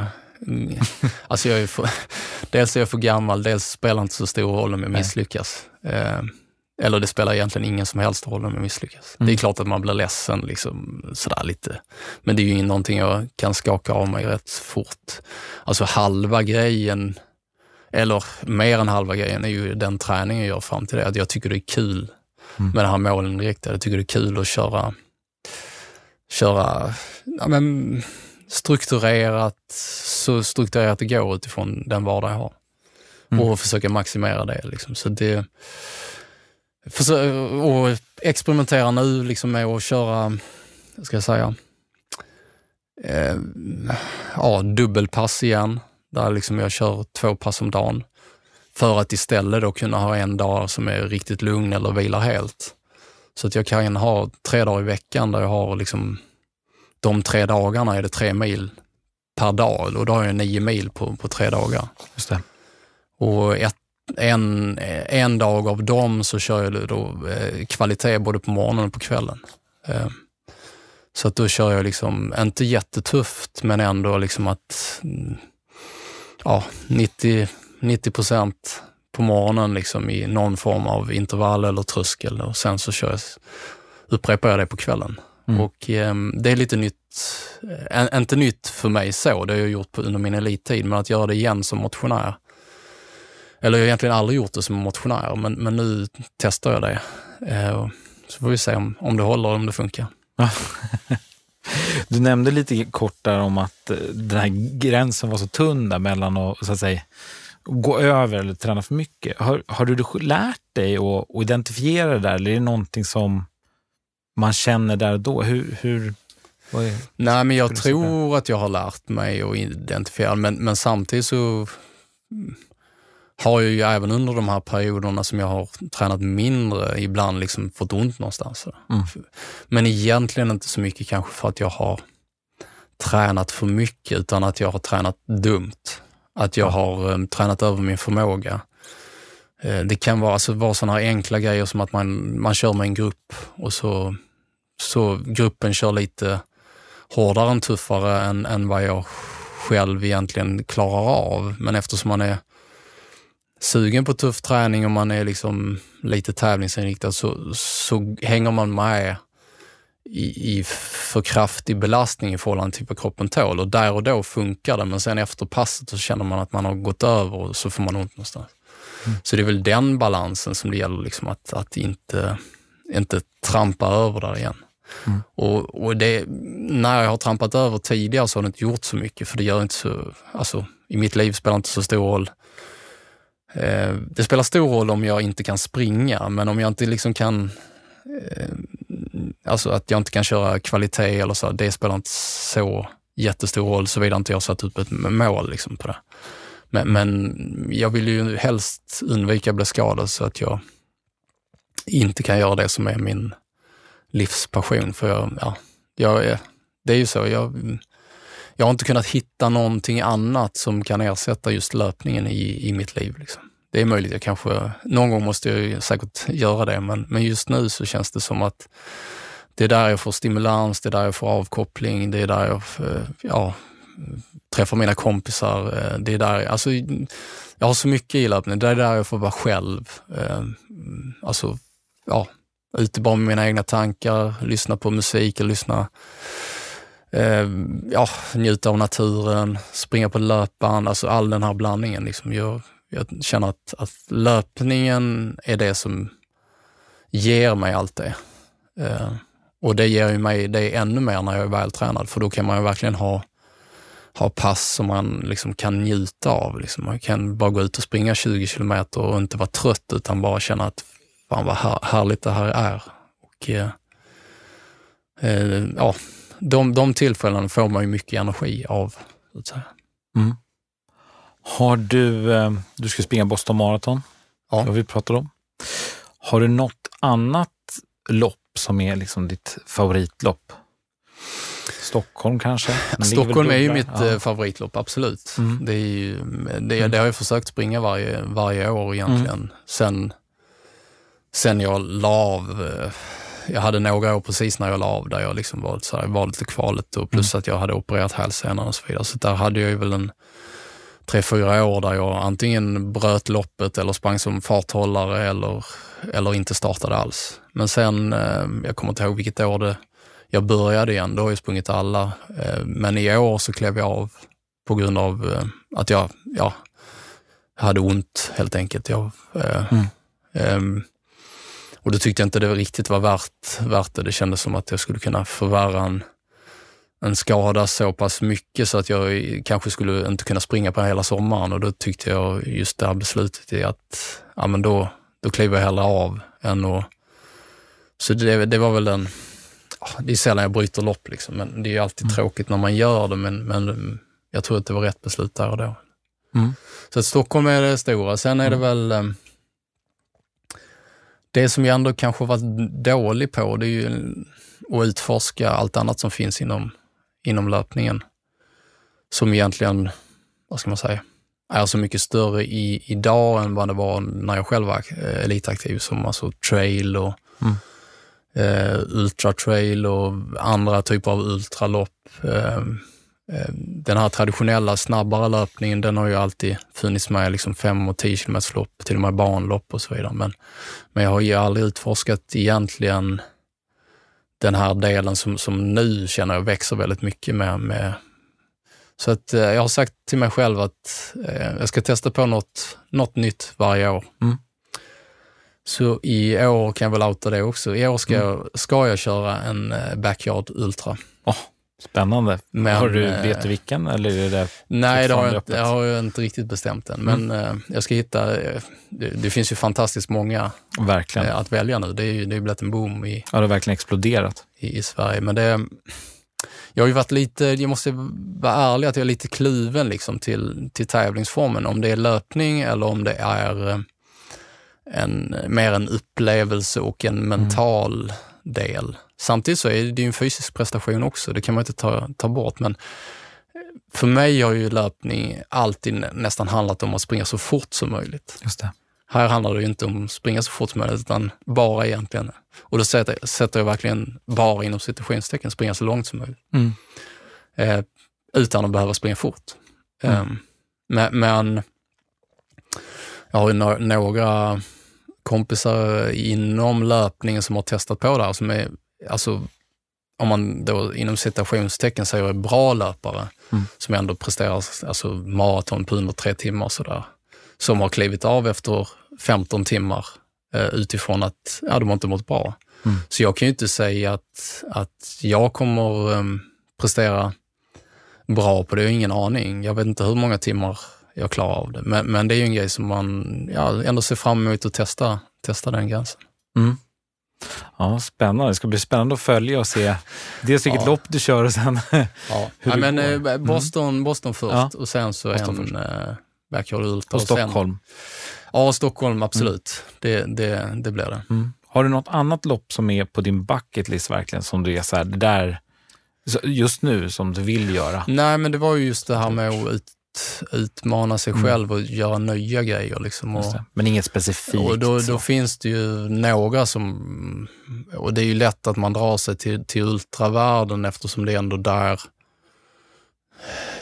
alltså jag är för, dels är jag för gammal, dels spelar inte så stor roll om jag misslyckas. Eh, eller det spelar egentligen ingen som helst roll om jag misslyckas. Mm. Det är klart att man blir ledsen liksom sådär lite. Men det är ju någonting jag kan skaka av mig rätt fort. Alltså halva grejen, eller mer än halva grejen, är ju den träningen jag gör fram till det. Att jag tycker det är kul mm. med det här målinriktade. Jag tycker det är kul att köra, köra ja, men, strukturerat, så strukturerat det går utifrån den vardag jag har. Mm. Och försöka maximera det. Liksom. Så det och experimenterar nu liksom med att köra, ska jag säga, eh, ja, dubbelpass igen. Där liksom jag kör två pass om dagen. För att istället då kunna ha en dag som är riktigt lugn eller vilar helt. Så att jag kan ha tre dagar i veckan där jag har liksom, de tre dagarna är det tre mil per dag och då har jag nio mil på, på tre dagar. Just det. Och ett en, en dag av dem så kör jag då eh, kvalitet både på morgonen och på kvällen. Eh, så att då kör jag liksom, inte jättetufft, men ändå liksom att mm, ja, 90 procent på morgonen liksom i någon form av intervall eller tröskel och sen så kör jag, upprepar jag det på kvällen. Mm. Och eh, det är lite nytt, äh, inte nytt för mig så, det har jag gjort på, under min elittid, men att göra det igen som motionär eller jag har egentligen aldrig gjort det som motionär, men, men nu testar jag det. Eh, så får vi se om, om det håller och om det funkar. Du nämnde lite kort där om att eh, den här gränsen var så tunn där mellan att, så att säga, gå över eller träna för mycket. Har, har du lärt dig att, att identifiera det där eller är det någonting som man känner där och då? Hur, hur, är, Nej, men jag tror att jag har lärt mig att identifiera, men, men samtidigt så har jag ju även under de här perioderna som jag har tränat mindre ibland liksom fått ont någonstans. Mm. Men egentligen inte så mycket kanske för att jag har tränat för mycket utan att jag har tränat dumt. Att jag har um, tränat över min förmåga. Uh, det kan vara, alltså, vara sådana här enkla grejer som att man, man kör med en grupp och så, så gruppen kör lite hårdare än tuffare än, än vad jag själv egentligen klarar av. Men eftersom man är sugen på tuff träning och man är liksom lite tävlingsinriktad så, så hänger man med i, i för kraftig belastning i förhållande till vad kroppen tål och där och då funkar det men sen efter passet så känner man att man har gått över och så får man ont någonstans. Mm. Så det är väl den balansen som det gäller liksom att, att inte, inte trampa över där igen. Mm. Och, och det, när jag har trampat över tidigare så har det inte gjort så mycket för det gör inte så, alltså i mitt liv spelar det inte så stor roll Eh, det spelar stor roll om jag inte kan springa, men om jag inte liksom kan eh, Alltså att jag inte kan köra kvalitet eller så, det spelar inte så jättestor roll såvida inte jag satt upp ett mål liksom på det. Men, men jag vill ju helst undvika att bli skadad så att jag inte kan göra det som är min livspassion. För jag, ja, jag är, det är ju så, jag, jag har inte kunnat hitta någonting annat som kan ersätta just löpningen i, i mitt liv. Liksom. Det är möjligt, jag kanske, någon gång måste jag säkert göra det, men, men just nu så känns det som att det är där jag får stimulans, det är där jag får avkoppling, det är där jag eh, ja, träffar mina kompisar. Eh, det är där, alltså, jag har så mycket i löpning, det är där jag får vara själv. Eh, alltså, ja, ute bara med mina egna tankar, lyssna på musik, lyssna, eh, ja, njuta av naturen, springa på löpband, alltså all den här blandningen. Liksom. Jag, jag känner att, att löpningen är det som ger mig allt det. Eh, och det ger ju mig det ännu mer när jag är vältränad, för då kan man ju verkligen ha, ha pass som man liksom kan njuta av. Liksom. Man kan bara gå ut och springa 20 kilometer och inte vara trött, utan bara känna att fan vad här, härligt det här är. Och, eh, eh, ja, de, de tillfällena får man ju mycket energi av. Så att säga. Mm. Har du, eh, du ska springa Boston Marathon, ja. vad vi pratade om. Har du något annat lopp som är liksom ditt favoritlopp? Stockholm kanske? Stockholm är, ju mitt ja. Eh, favoritlopp, absolut. Mm. Det, är ju, det, det, har jag försökt springa varje, varje år egentligen. Mm. Sen, sen jag la av, eh, jag hade några år precis när jag la av där jag liksom var, så här, var lite kvalet och plus mm. att jag hade opererat hälsenan och så vidare. Så där hade jag ju väl en tre, fyra år där jag antingen bröt loppet eller sprang som farthållare eller, eller inte startade alls. Men sen, eh, jag kommer inte ihåg vilket år det, jag började igen, då har jag sprungit alla. Eh, men i år så klev jag av på grund av eh, att jag, ja, hade ont helt enkelt. Jag, mm. um, och då tyckte jag inte det riktigt var värt, värt det. Det kändes som att jag skulle kunna förvärra en, en skada så pass mycket så att jag kanske skulle inte kunna springa på hela sommaren och då tyckte jag just det här beslutet i att, ja men då, då kliver jag hellre av än att... Så det, det var väl en, det är sällan jag bryter lopp liksom, men det är alltid mm. tråkigt när man gör det, men, men jag tror att det var rätt beslut där och då. Mm. Så att Stockholm är det stora. Sen är det mm. väl eh, det som jag ändå kanske varit dålig på, det är ju att utforska allt annat som finns inom inom löpningen som egentligen, vad ska man säga, är så mycket större i, idag än vad det var när jag själv var eh, elitaktiv, som alltså trail och mm. eh, ultratrail och andra typer av ultralopp. Eh, eh, den här traditionella snabbare löpningen, den har ju alltid funnits med, liksom 5 och 10 km lopp, till och med banlopp och så vidare. Men, men jag har ju aldrig utforskat egentligen den här delen som, som nu känner jag växer väldigt mycket med. med så att eh, jag har sagt till mig själv att eh, jag ska testa på något, något nytt varje år. Mm. Så i år kan jag väl outa det också. I år ska, mm. jag, ska jag köra en eh, Backyard Ultra. Oh, Spännande. Men, har du, vet du eh, vilken? Eller är det nej, det har, jag, inte, jag har jag inte riktigt bestämt än. Men mm. uh, jag ska hitta, uh, det, det, finns ju fantastiskt många verkligen. Att välja nu. Det är ju det är blivit en boom i... Ja, det har verkligen exploderat. I, i Sverige. Men det, jag har ju varit lite, jag måste vara ärlig att jag är lite kluven liksom till, till tävlingsformen. Om det är löpning eller om det är en, mer en upplevelse och en mental mm. del. Samtidigt så är det ju en fysisk prestation också, det kan man inte ta, ta bort. Men för mig har ju löpning alltid nästan handlat om att springa så fort som möjligt. Just det. Här handlar det ju inte om att springa så fort som möjligt, utan bara egentligen. Och då sätter, sätter jag verkligen bara inom situationstecken springa så långt som möjligt. Mm. Eh, utan att behöva springa fort. Mm. Eh, men, men, jag har ju några kompisar inom löpningen som har testat på det här som är alltså, om man då inom citationstecken säger bra löpare, mm. som ändå presterar alltså, maraton på under tre timmar sådär, som har klivit av efter 15 timmar eh, utifrån att ja, de har inte mått bra. Mm. Så jag kan ju inte säga att, att jag kommer eh, prestera bra på det, jag har ingen aning. Jag vet inte hur många timmar jag klarar av det. Men, men det är ju en grej som man ja, ändå ser fram emot att testa, testa den gränsen. Mm. Ja, spännande. Det ska bli spännande att följa och se dels vilket ja. lopp du kör och sen ja. hur ja, men. Eh, Boston, Boston först ja. och sen så Boston en, först. Eh, Backyard Ultra. Och Stockholm? Sen, ja, Stockholm absolut. Mm. Det, det, det blir det. Mm. Har du något annat lopp som är på din bucket list verkligen, som du är så här, det där, just nu, som du vill göra? Nej, men det var ju just det här med att ut, utmana sig mm. själv och göra nya grejer. Liksom. Och, men inget specifikt? Och då, då finns det ju några som, och det är ju lätt att man drar sig till, till ultravärlden eftersom det är ändå där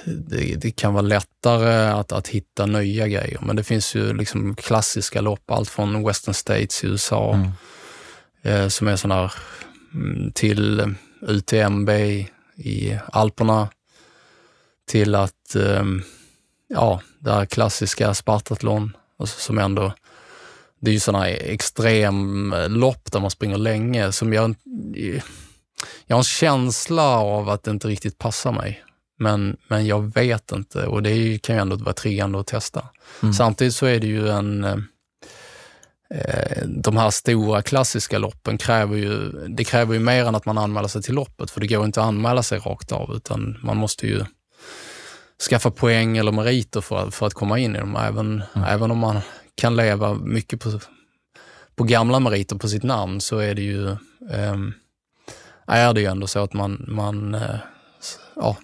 det, det, kan vara lättare att, att hitta nya grejer. Men det finns ju liksom klassiska lopp, allt från Western States i USA, mm. eh, som är sådana här, mm, till UTMB i Alperna, till att, eh, ja, det här klassiska Spartathlon, alltså, som ändå, det är ju sådana extremlopp där man springer länge som jag, jag har en känsla av att det inte riktigt passar mig. Men, men jag vet inte och det kan ju ändå vara triggande att testa. Mm. Samtidigt så är det ju en eh, de här stora klassiska loppen kräver ju, det kräver ju mer än att man anmäler sig till loppet, för det går inte att anmäla sig rakt av, utan man måste ju skaffa poäng eller meriter för, för att komma in i dem. Även, mm. även om man kan leva mycket på, på gamla meriter på sitt namn så är det ju, eh, är det ju ändå så att man, man eh, ja,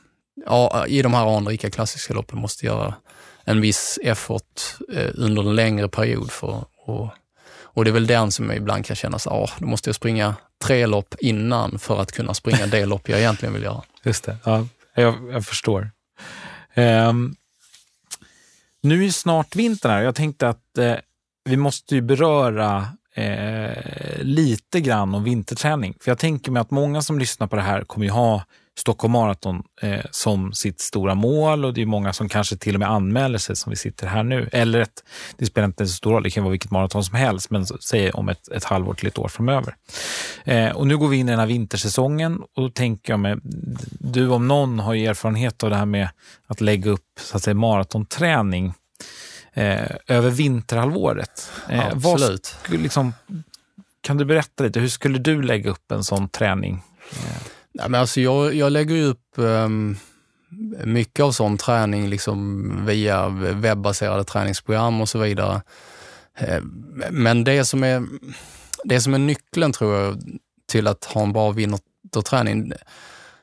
ja, i de här anrika klassiska loppen måste göra en viss effort eh, under en längre period. För, och, och det är väl den som ibland kan känna, att ah, då måste jag springa tre lopp innan för att kunna springa det lopp jag egentligen vill göra. Just det, ja, jag, jag förstår. Ehm, nu är snart vintern här. Jag tänkte att eh, vi måste ju beröra eh, lite grann om vinterträning. För jag tänker mig att många som lyssnar på det här kommer ju ha Stockholm Marathon eh, som sitt stora mål och det är många som kanske till och med anmäler sig som vi sitter här nu. Eller ett, det spelar inte så stor roll, det kan vara vilket maraton som helst, men säg om ett, ett halvår till ett år framöver. Eh, och nu går vi in i den här vintersäsongen och då tänker jag mig, du om någon har ju erfarenhet av det här med att lägga upp så att säga, maratonträning eh, över vinterhalvåret. Eh, Absolut. Vad, liksom, kan du berätta lite, hur skulle du lägga upp en sån träning? Nej, men alltså jag, jag lägger upp um, mycket av sån träning liksom via webbaserade träningsprogram och så vidare. Ehm, men det som är, det som är nyckeln tror jag till att ha en bra vinterträning,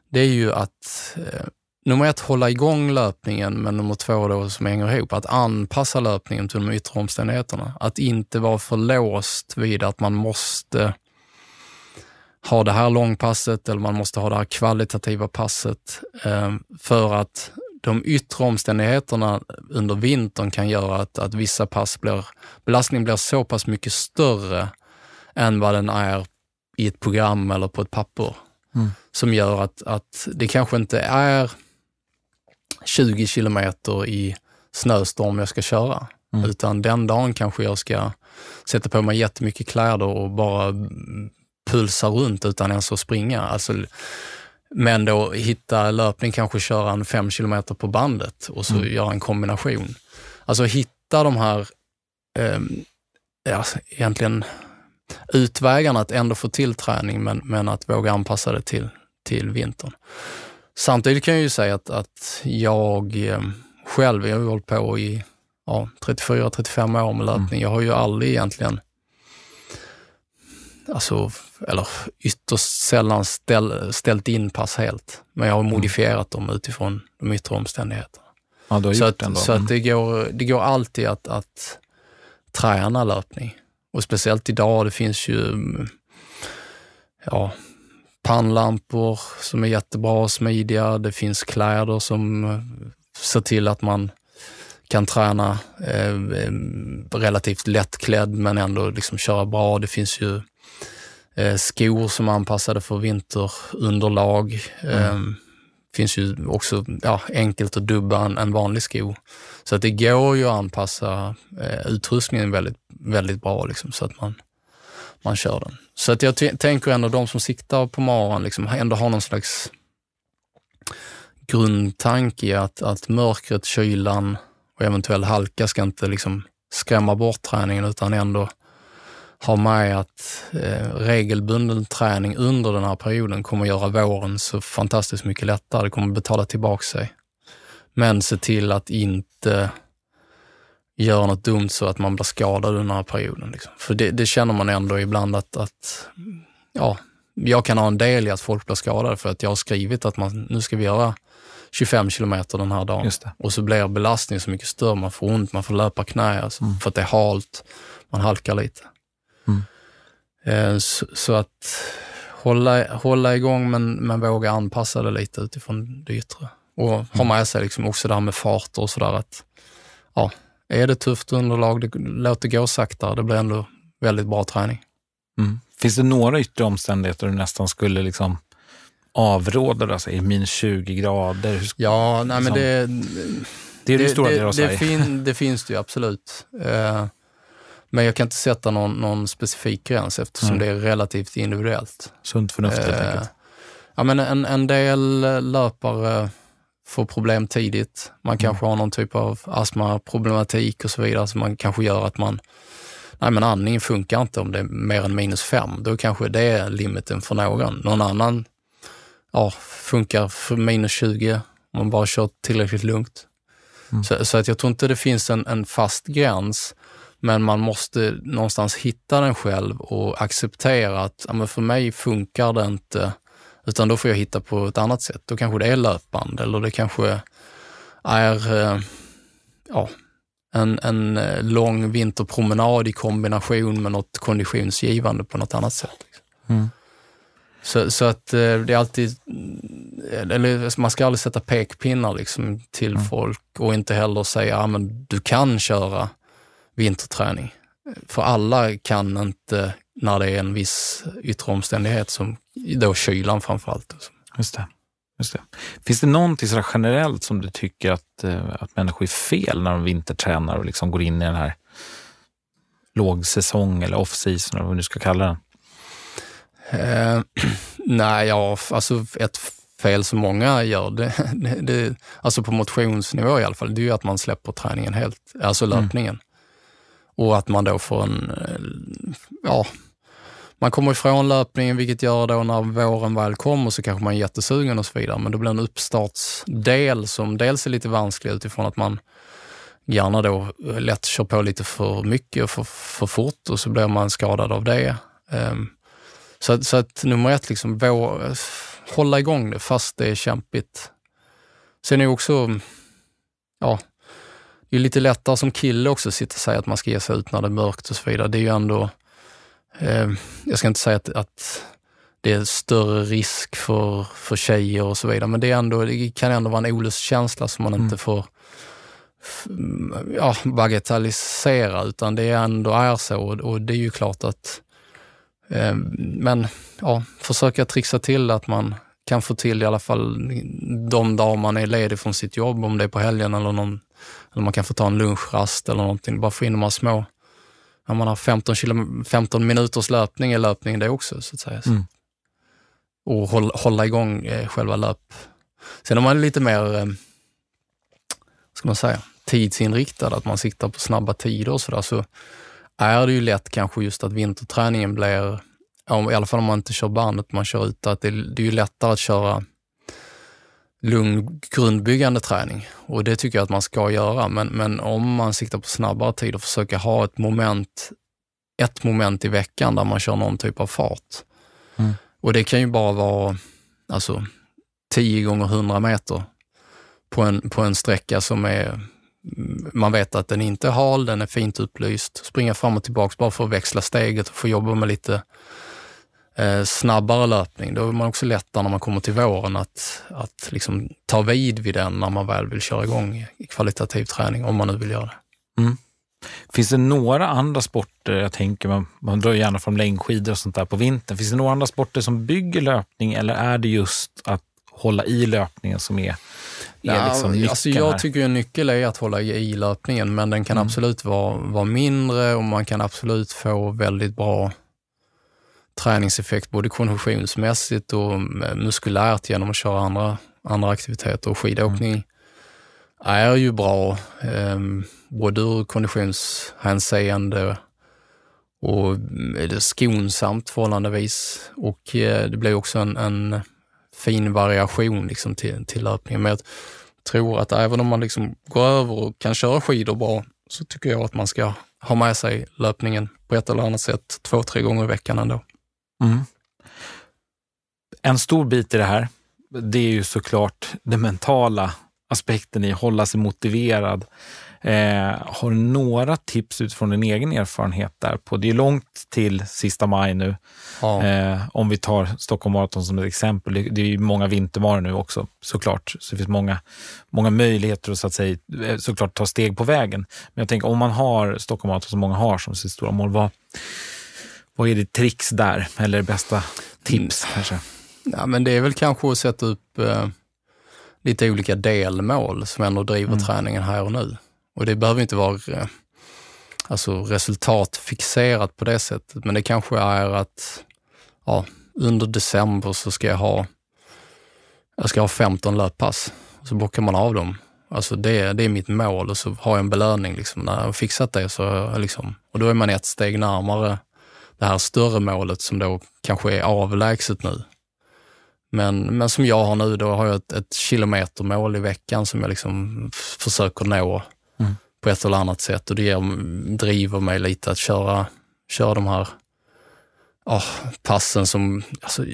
det är ju att eh, nummer ett, hålla igång löpningen, men nummer två då som hänger ihop, att anpassa löpningen till de yttre omständigheterna. Att inte vara för låst vid att man måste ha det här långpasset eller man måste ha det här kvalitativa passet eh, för att de yttre omständigheterna under vintern kan göra att, att vissa pass blir, belastningen blir så pass mycket större än vad den är i ett program eller på ett papper. Mm. Som gör att, att det kanske inte är 20 kilometer i snöstorm jag ska köra. Mm. Utan den dagen kanske jag ska sätta på mig jättemycket kläder och bara pulsa runt utan ens att springa. Alltså, men då hitta löpning, kanske köra en fem kilometer på bandet och så mm. göra en kombination. Alltså hitta de här, eh, ja, egentligen utvägarna att ändå få till träning men, men att våga anpassa det till, till vintern. Samtidigt kan jag ju säga att, att jag eh, själv, jag har hållit på i ja, 34-35 år med löpning. Mm. Jag har ju aldrig egentligen alltså, eller ytterst sällan ställ, ställt in pass helt. Men jag har mm. modifierat dem utifrån de yttre omständigheterna. Ja, så att, så att det, går, det går alltid att, att träna löpning. Och speciellt idag, det finns ju ja, pannlampor som är jättebra och smidiga. Det finns kläder som ser till att man kan träna eh, relativt lättklädd men ändå liksom köra bra. Det finns ju Eh, skor som är anpassade för vinterunderlag. Mm. Eh, finns ju också ja, enkelt att dubba en, en, vanlig sko. Så att det går ju att anpassa eh, utrustningen väldigt, väldigt bra liksom, så att man, man kör den. Så att jag tänker ändå de som siktar på maran liksom, ändå har någon slags grundtanke i att, att mörkret, kylan och eventuell halka ska inte liksom skrämma bort träningen utan ändå ha med att eh, regelbunden träning under den här perioden kommer göra våren så fantastiskt mycket lättare. Det kommer betala tillbaka sig. Men se till att inte gör något dumt så att man blir skadad under den här perioden. Liksom. För det, det, känner man ändå ibland att, att ja, jag kan ha en del i att folk blir skadade för att jag har skrivit att man, nu ska vi göra 25 kilometer den här dagen. Och så blir belastningen så mycket större, man får ont, man får löpa knä alltså, mm. för att det är halt, man halkar lite. Mm. Eh, så, så, att hålla, hålla igång men, men våga anpassa det lite utifrån det yttre. Och mm. ha med sig liksom också det här med farter och sådär att ja, är det tufft underlag, det, låt det gå sakta. Det blir ändå väldigt bra träning. Mm. Finns det några yttre omständigheter du nästan skulle liksom avråda? Alltså, minus 20 grader? Ja, nej men liksom- det... Det är det, stora Sverige. Det, fin, det finns det ju absolut. Eh, men jag kan inte sätta någon, någon specifik gräns eftersom mm. det är relativt individuellt. Sunt förnuft helt eh, enkelt. Ja, men en, en del löpare får problem tidigt. Man mm. kanske har någon typ av astmaproblematik och så vidare som man kanske gör att man nej men andningen funkar inte om det är mer än minus fem. Då kanske det är limiten för någon. Någon annan ja, funkar för minus 20 om man bara kör tillräckligt lugnt. Mm. Så, så, att jag tror inte det finns en, en fast gräns, men man måste någonstans hitta den själv och acceptera att ja, för mig funkar det inte, utan då får jag hitta på ett annat sätt. Då kanske det är löpband eller det kanske är eh, ja, en, en eh, lång vinterpromenad i kombination med något konditionsgivande på något annat sätt. Mm. Så, så, att eh, det är alltid, eller man ska aldrig sätta pekpinnar liksom till mm. folk och inte heller säga, ja men du kan köra vinterträning. För alla kan inte när det är en viss yttre omständighet, som då kylan framförallt. Just det. Just det. Finns det någonting sådär generellt som du tycker att, eh, att människor är fel när de vintertränar och liksom går in i den här lågsäsong eller off-season eller vad vi nu ska kalla den? Eh, nej, ja, alltså ett fel som många gör, det, det, det, alltså på motionsnivå i alla fall, det är ju att man släpper träningen helt, alltså löpningen. Mm. Och att man då får en, eh, ja, man kommer ifrån löpningen, vilket gör då när våren väl kommer så kanske man är jättesugen och så vidare. Men då blir en uppstartsdel som dels är lite vansklig utifrån att man gärna då eh, lätt kör på lite för mycket och för, för fort och så blir man skadad av det. Ehm, så, så att nummer ett, liksom, vår, eh, hålla igång det fast det är kämpigt. Sen är det också, ja, det är lite lättare som kille också att sitta och säga att man ska ge sig ut när det är mörkt och så vidare. Det är ju ändå, eh, jag ska inte säga att, att det är större risk för, för tjejer och så vidare, men det, är ändå, det kan ändå vara en olustkänsla som man mm. inte får ja, bagatellisera, utan det ändå är så. Och det är ju klart att Eh, men ja, försöka trixa till att man kan få till i alla fall de dagar man är ledig från sitt jobb, om det är på helgen eller, någon, eller man kan få ta en lunchrast eller någonting. Bara få in de här små, när man har 15, kilo, 15 minuters löpning är löpning det också, så att säga. Mm. Och hålla, hålla igång eh, själva löp. Sen om man är lite mer, eh, ska man säga, tidsinriktad, att man siktar på snabba tider och sådär, så är det ju lätt kanske just att vinterträningen blir, i alla fall om man inte kör bandet, man kör ute, att det, det är ju lättare att köra lugn grundbyggande träning och det tycker jag att man ska göra. Men, men om man siktar på snabbare tid och försöker ha ett moment, ett moment i veckan där man kör någon typ av fart. Mm. Och det kan ju bara vara alltså, 10 gånger 100 meter på en, på en sträcka som är man vet att den inte är hal, den är fint upplyst. Springa fram och tillbaka bara för att växla steget och få jobba med lite eh, snabbare löpning. Då är man också lättare när man kommer till våren att, att liksom ta vid vid den när man väl vill köra igång kvalitativ träning, om man nu vill göra det. Mm. Finns det några andra sporter, jag tänker man, man drar gärna från längdskidor och sånt där på vintern. Finns det några andra sporter som bygger löpning eller är det just att hålla i löpningen som är Ja, liksom alltså jag tycker en nyckel är att hålla i löpningen, men den kan mm. absolut vara, vara mindre och man kan absolut få väldigt bra träningseffekt, både konditionsmässigt och muskulärt genom att köra andra, andra aktiviteter. Och skidåkning mm. är ju bra, eh, både ur konditionshänseende och mm, det skonsamt förhållandevis. Och eh, det blir också en, en fin variation liksom till, till löpningen. Men jag tror att även om man liksom går över och kan köra skidor bra, så tycker jag att man ska ha med sig löpningen på ett eller annat sätt två, tre gånger i veckan ändå. Mm. En stor bit i det här, det är ju såklart den mentala aspekten i att hålla sig motiverad. Eh, har du några tips utifrån din egen erfarenhet där? På, det är långt till sista maj nu. Ja. Eh, om vi tar Stockholm Marathon som ett exempel. Det, det är ju många vintermarar nu också såklart. Så det finns många, många möjligheter att så att säga, eh, såklart ta steg på vägen. Men jag tänker om man har Stockholm Marathon som många har som sitt stora mål, vad, vad är det tricks där? Eller bästa tips mm. kanske? Ja, men det är väl kanske att sätta upp eh, lite olika delmål som ändå driver mm. träningen här och nu. Och det behöver inte vara eh, alltså resultatfixerat på det sättet, men det kanske är att ja, under december så ska jag ha, jag ska ha 15 löppass. Så bockar man av dem. Alltså det, det är mitt mål och så har jag en belöning. Liksom. När jag har fixat det så liksom, och då är man ett steg närmare det här större målet som då kanske är avlägset nu. Men, men som jag har nu, då har jag ett, ett kilometermål i veckan som jag liksom försöker nå mm. på ett eller annat sätt och det ger, driver mig lite att köra, köra de här oh, passen som, alltså,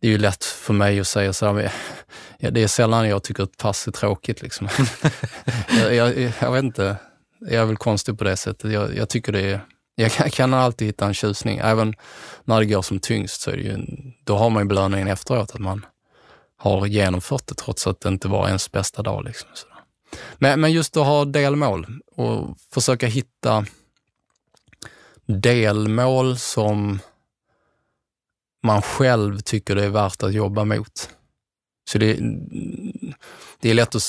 det är ju lätt för mig att säga så här, ja, det är sällan jag tycker att pass är tråkigt. Liksom. jag, jag, jag, vet inte, jag är väl konstig på det sättet. Jag, jag tycker det är jag kan, kan, alltid hitta en tjusning. Även när det går som tyngst så är det ju, då har man ju belöningen efteråt att man har genomfört det trots att det inte var ens bästa dag. Liksom. Men, men just att ha delmål och försöka hitta delmål som man själv tycker det är värt att jobba mot. Så det, det är lätt att,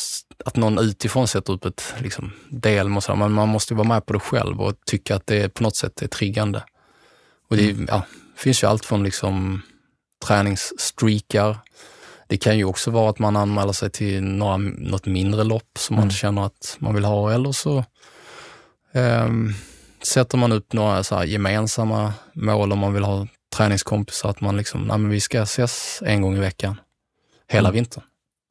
att någon utifrån sätter upp ett liksom, delmål, men man måste vara med på det själv och tycka att det på något sätt är triggande. Och det mm. ja, finns ju allt från liksom, träningsstreakar. Det kan ju också vara att man anmäler sig till några, något mindre lopp som mm. man känner att man vill ha eller så eh, sätter man upp några så gemensamma mål om man vill ha träningskompisar, att man liksom, nej men vi ska ses en gång i veckan hela mm. vintern.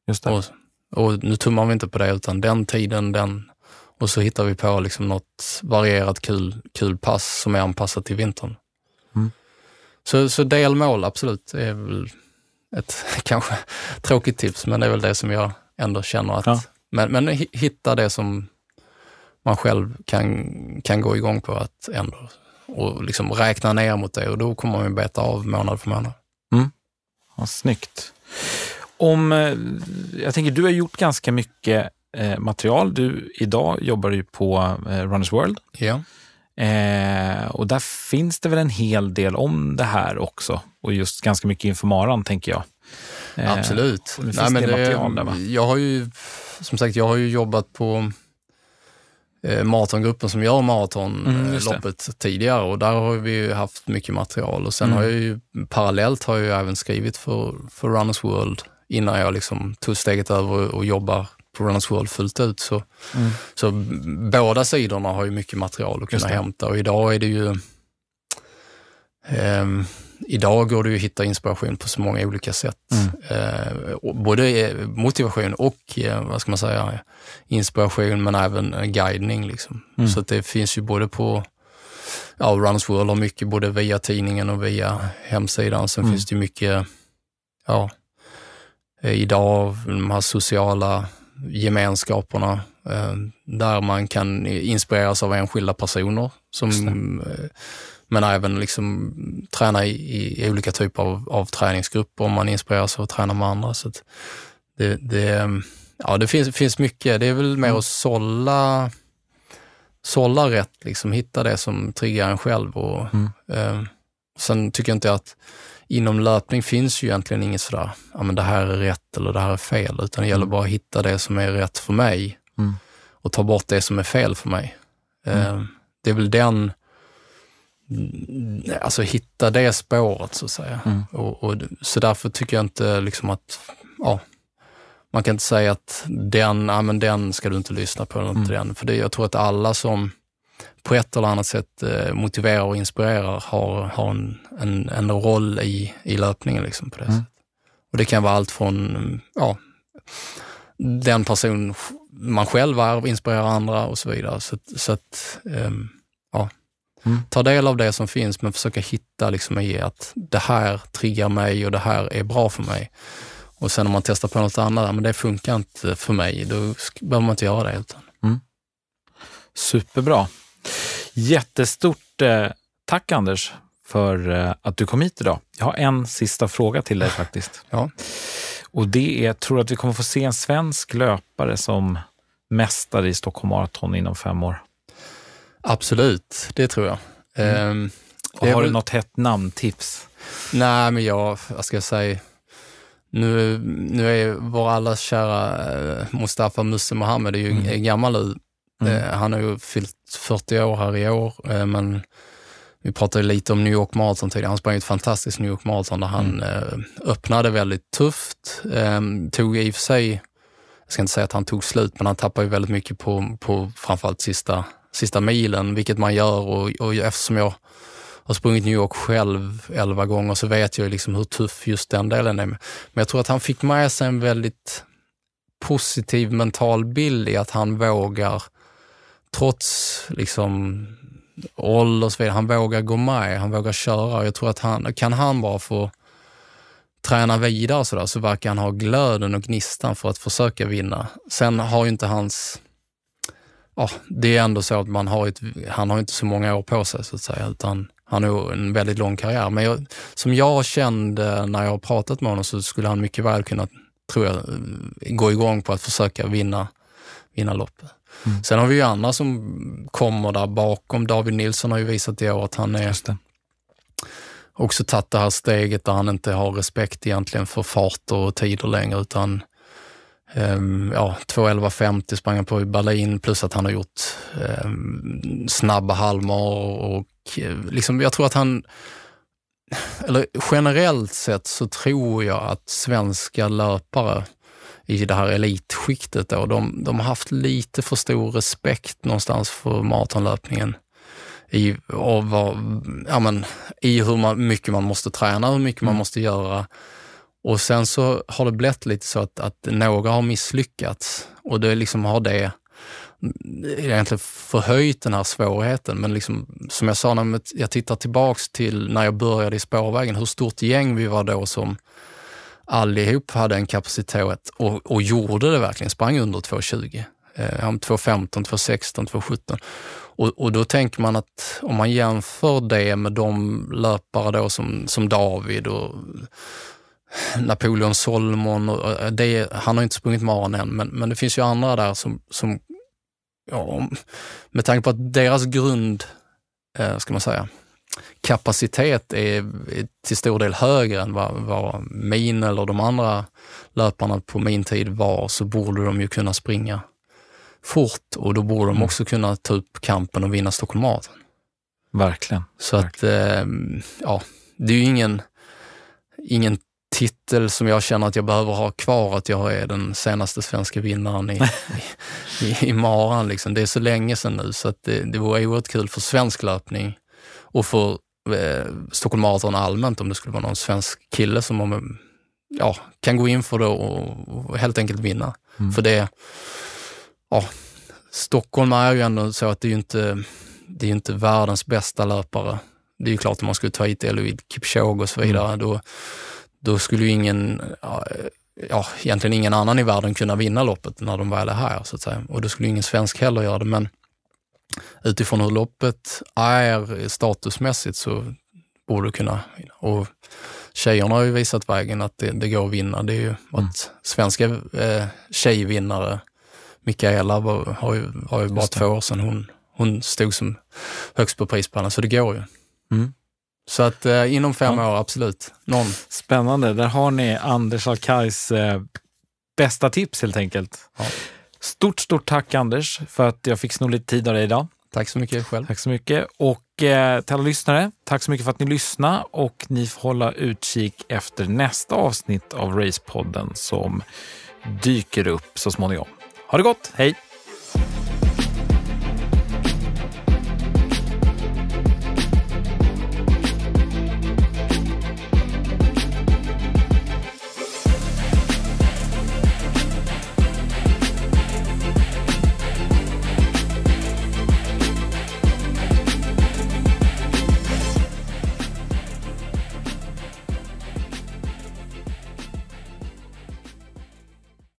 Just det. Och, och, nu tummar vi inte på det, utan den tiden, den och så hittar vi på liksom något varierat kul, kul pass som är anpassat till vintern. Mm. Så, så delmål, absolut, är väl ett kanske tråkigt tips, men det är väl det som jag ändå känner att, ja. men, men hitta det som man själv kan, kan gå igång på att ändå och liksom räkna ner mot det och då kommer man beta av månad för månad. Mm. Ja, snyggt. Om, eh, jag tänker, du har gjort ganska mycket eh, material. Du, idag jobbar du på eh, Runners World. Ja. Eh, och där finns det väl en hel del om det här också och just ganska mycket inför maran tänker jag. Eh, Absolut. Det Nej, men det, material där, va? Jag har ju, som sagt, jag har ju jobbat på eh, maratongruppen som gör maratonloppet mm, tidigare och där har vi haft mycket material och sen mm. har jag ju parallellt har jag även skrivit för, för Runners World innan jag liksom tog steget över och jobbar på Runners World fullt ut. Så, mm. så båda sidorna har ju mycket material att kunna hämta och idag är det ju eh, Idag går det ju att hitta inspiration på så många olika sätt. Mm. Eh, både motivation och, eh, vad ska man säga, inspiration men även guidning. Liksom. Mm. Så det finns ju både på ja, Runs World har mycket både via tidningen och via hemsidan. Sen mm. finns det ju mycket, ja, Eh, idag, de här sociala gemenskaperna eh, där man kan inspireras av enskilda personer. Som, eh, men även liksom träna i, i olika typer av, av träningsgrupper om man inspireras av att träna med andra. Så det, det, ja, det finns, finns mycket. Det är väl mer mm. att sålla, sålla rätt, liksom, hitta det som triggar en själv. Och, mm. eh, sen tycker jag inte att inom löpning finns ju egentligen inget sådär, ja men det här är rätt eller det här är fel, utan det gäller mm. bara att hitta det som är rätt för mig mm. och ta bort det som är fel för mig. Mm. Eh, det är väl den, alltså hitta det spåret så att säga. Mm. Och, och, så därför tycker jag inte liksom att, ja, man kan inte säga att den, ja men den ska du inte lyssna på, eller inte mm. den. För det, jag tror att alla som på ett eller annat sätt eh, motiverar och inspirerar har, har en, en, en roll i, i löpningen. Liksom på det mm. Och det kan vara allt från ja, den person man själv är, inspirerar andra och så vidare. Så, så att, um, ja. Mm. Ta del av det som finns men försöka hitta liksom i att det här triggar mig och det här är bra för mig. Och sen om man testar på något annat, men det funkar inte för mig, då behöver man inte göra det. Utan. Mm. Superbra. Jättestort eh, tack Anders för eh, att du kom hit idag. Jag har en sista fråga till dig faktiskt. Ja. Och det är, tror du att vi kommer få se en svensk löpare som mästare i Stockholm Marathon inom fem år? Absolut, det tror jag. Mm. Um, och har väl... du något hett namntips? Nej, men jag, vad ska jag säga, nu, nu är vår allas kära eh, Mustafa Musse Mohammed är ju mm. gammal nu. Mm. Eh, han har ju fyllt 40 år här i år, eh, men vi pratade lite om New York Marathon tidigare. Han sprang ett fantastiskt New York Marathon där han mm. öppnade väldigt tufft. Tog i och för sig, jag ska inte säga att han tog slut, men han tappade ju väldigt mycket på, på framförallt sista, sista milen, vilket man gör och, och eftersom jag har sprungit New York själv elva gånger så vet jag liksom hur tuff just den delen är. Men jag tror att han fick med sig en väldigt positiv mental bild i att han vågar, trots liksom ålder och så vidare, han vågar gå med, han vågar köra. Jag tror att han, kan han bara få träna vidare så, där, så verkar han ha glöden och gnistan för att försöka vinna. Sen har ju inte hans ja, det är ändå så att man har ett, han har inte så många år på sig så att säga, utan han har en väldigt lång karriär. Men jag, som jag kände när jag har pratat med honom så skulle han mycket väl kunna, tror jag, gå igång på att försöka vinna, vinna loppet. Mm. Sen har vi ju andra som kommer där bakom. David Nilsson har ju visat i år att han är också tagit det här steget där han inte har respekt egentligen för farter och tider längre utan Um, ja, 2.11.50 sprang han på i Berlin plus att han har gjort um, snabba halvmar och uh, liksom, jag tror att han, eller generellt sett så tror jag att svenska löpare i det här elitskiktet då, de, de har haft lite för stor respekt någonstans för maratonlöpningen. I, och vad, ja men, i hur man, mycket man måste träna, hur mycket mm. man måste göra och sen så har det blivit lite så att, att några har misslyckats och det liksom har det egentligen förhöjt den här svårigheten. Men liksom, som jag sa, när jag tittar tillbaks till när jag började i spårvägen, hur stort gäng vi var då som allihop hade en kapacitet och, och gjorde det verkligen, sprang under 2.20. Eh, 2.15, 2.16, 2.17. Och, och då tänker man att om man jämför det med de löpare då som, som David och Napoleon Solomon. Och eh, det, han har inte sprungit maran än, men, men det finns ju andra där som, som ja, med tanke på att deras grund, eh, ska man säga, kapacitet är till stor del högre än vad, vad min eller de andra löparna på min tid var, så borde de ju kunna springa fort och då borde de mm. också kunna ta upp kampen och vinna Stockholm Marathon. Verkligen. Så Verkligen. att, eh, ja, det är ju ingen, ingen titel som jag känner att jag behöver ha kvar, att jag är den senaste svenska vinnaren i, i, i maran. Liksom. Det är så länge sedan nu så att det, det vore oerhört kul för svensk löpning och för eh, Stockholm Marathon allmänt om det skulle vara någon svensk kille som om, ja, kan gå in för det och, och helt enkelt vinna. Mm. För det, ja, Stockholm är ju ändå så att det är ju inte, det är inte världens bästa löpare. Det är ju klart om man skulle ta hit Eliud Kipchoge och så vidare, mm. då då skulle ju ingen, ja, egentligen ingen annan i världen kunna vinna loppet när de väl är här så att säga. Och då skulle ingen svensk heller göra det. Men utifrån hur loppet är statusmässigt så borde du kunna vinna. Och tjejerna har ju visat vägen att det, det går att vinna. Det är ju mm. att svenska eh, tjejvinnare, Mikaela var, har ju, har ju bara två år sedan hon, hon stod som högst på prispallen, så det går ju. Mm. Så att eh, inom fem ja. år, absolut. Någon. Spännande. Där har ni Anders Alkais eh, bästa tips helt enkelt. Ja. Stort, stort tack Anders för att jag fick sno lite tid av dig idag. Tack så mycket själv. Tack så mycket. Och eh, till alla lyssnare, tack så mycket för att ni lyssnade och ni får hålla utkik efter nästa avsnitt av Racepodden som dyker upp så småningom. Ha det gott, hej!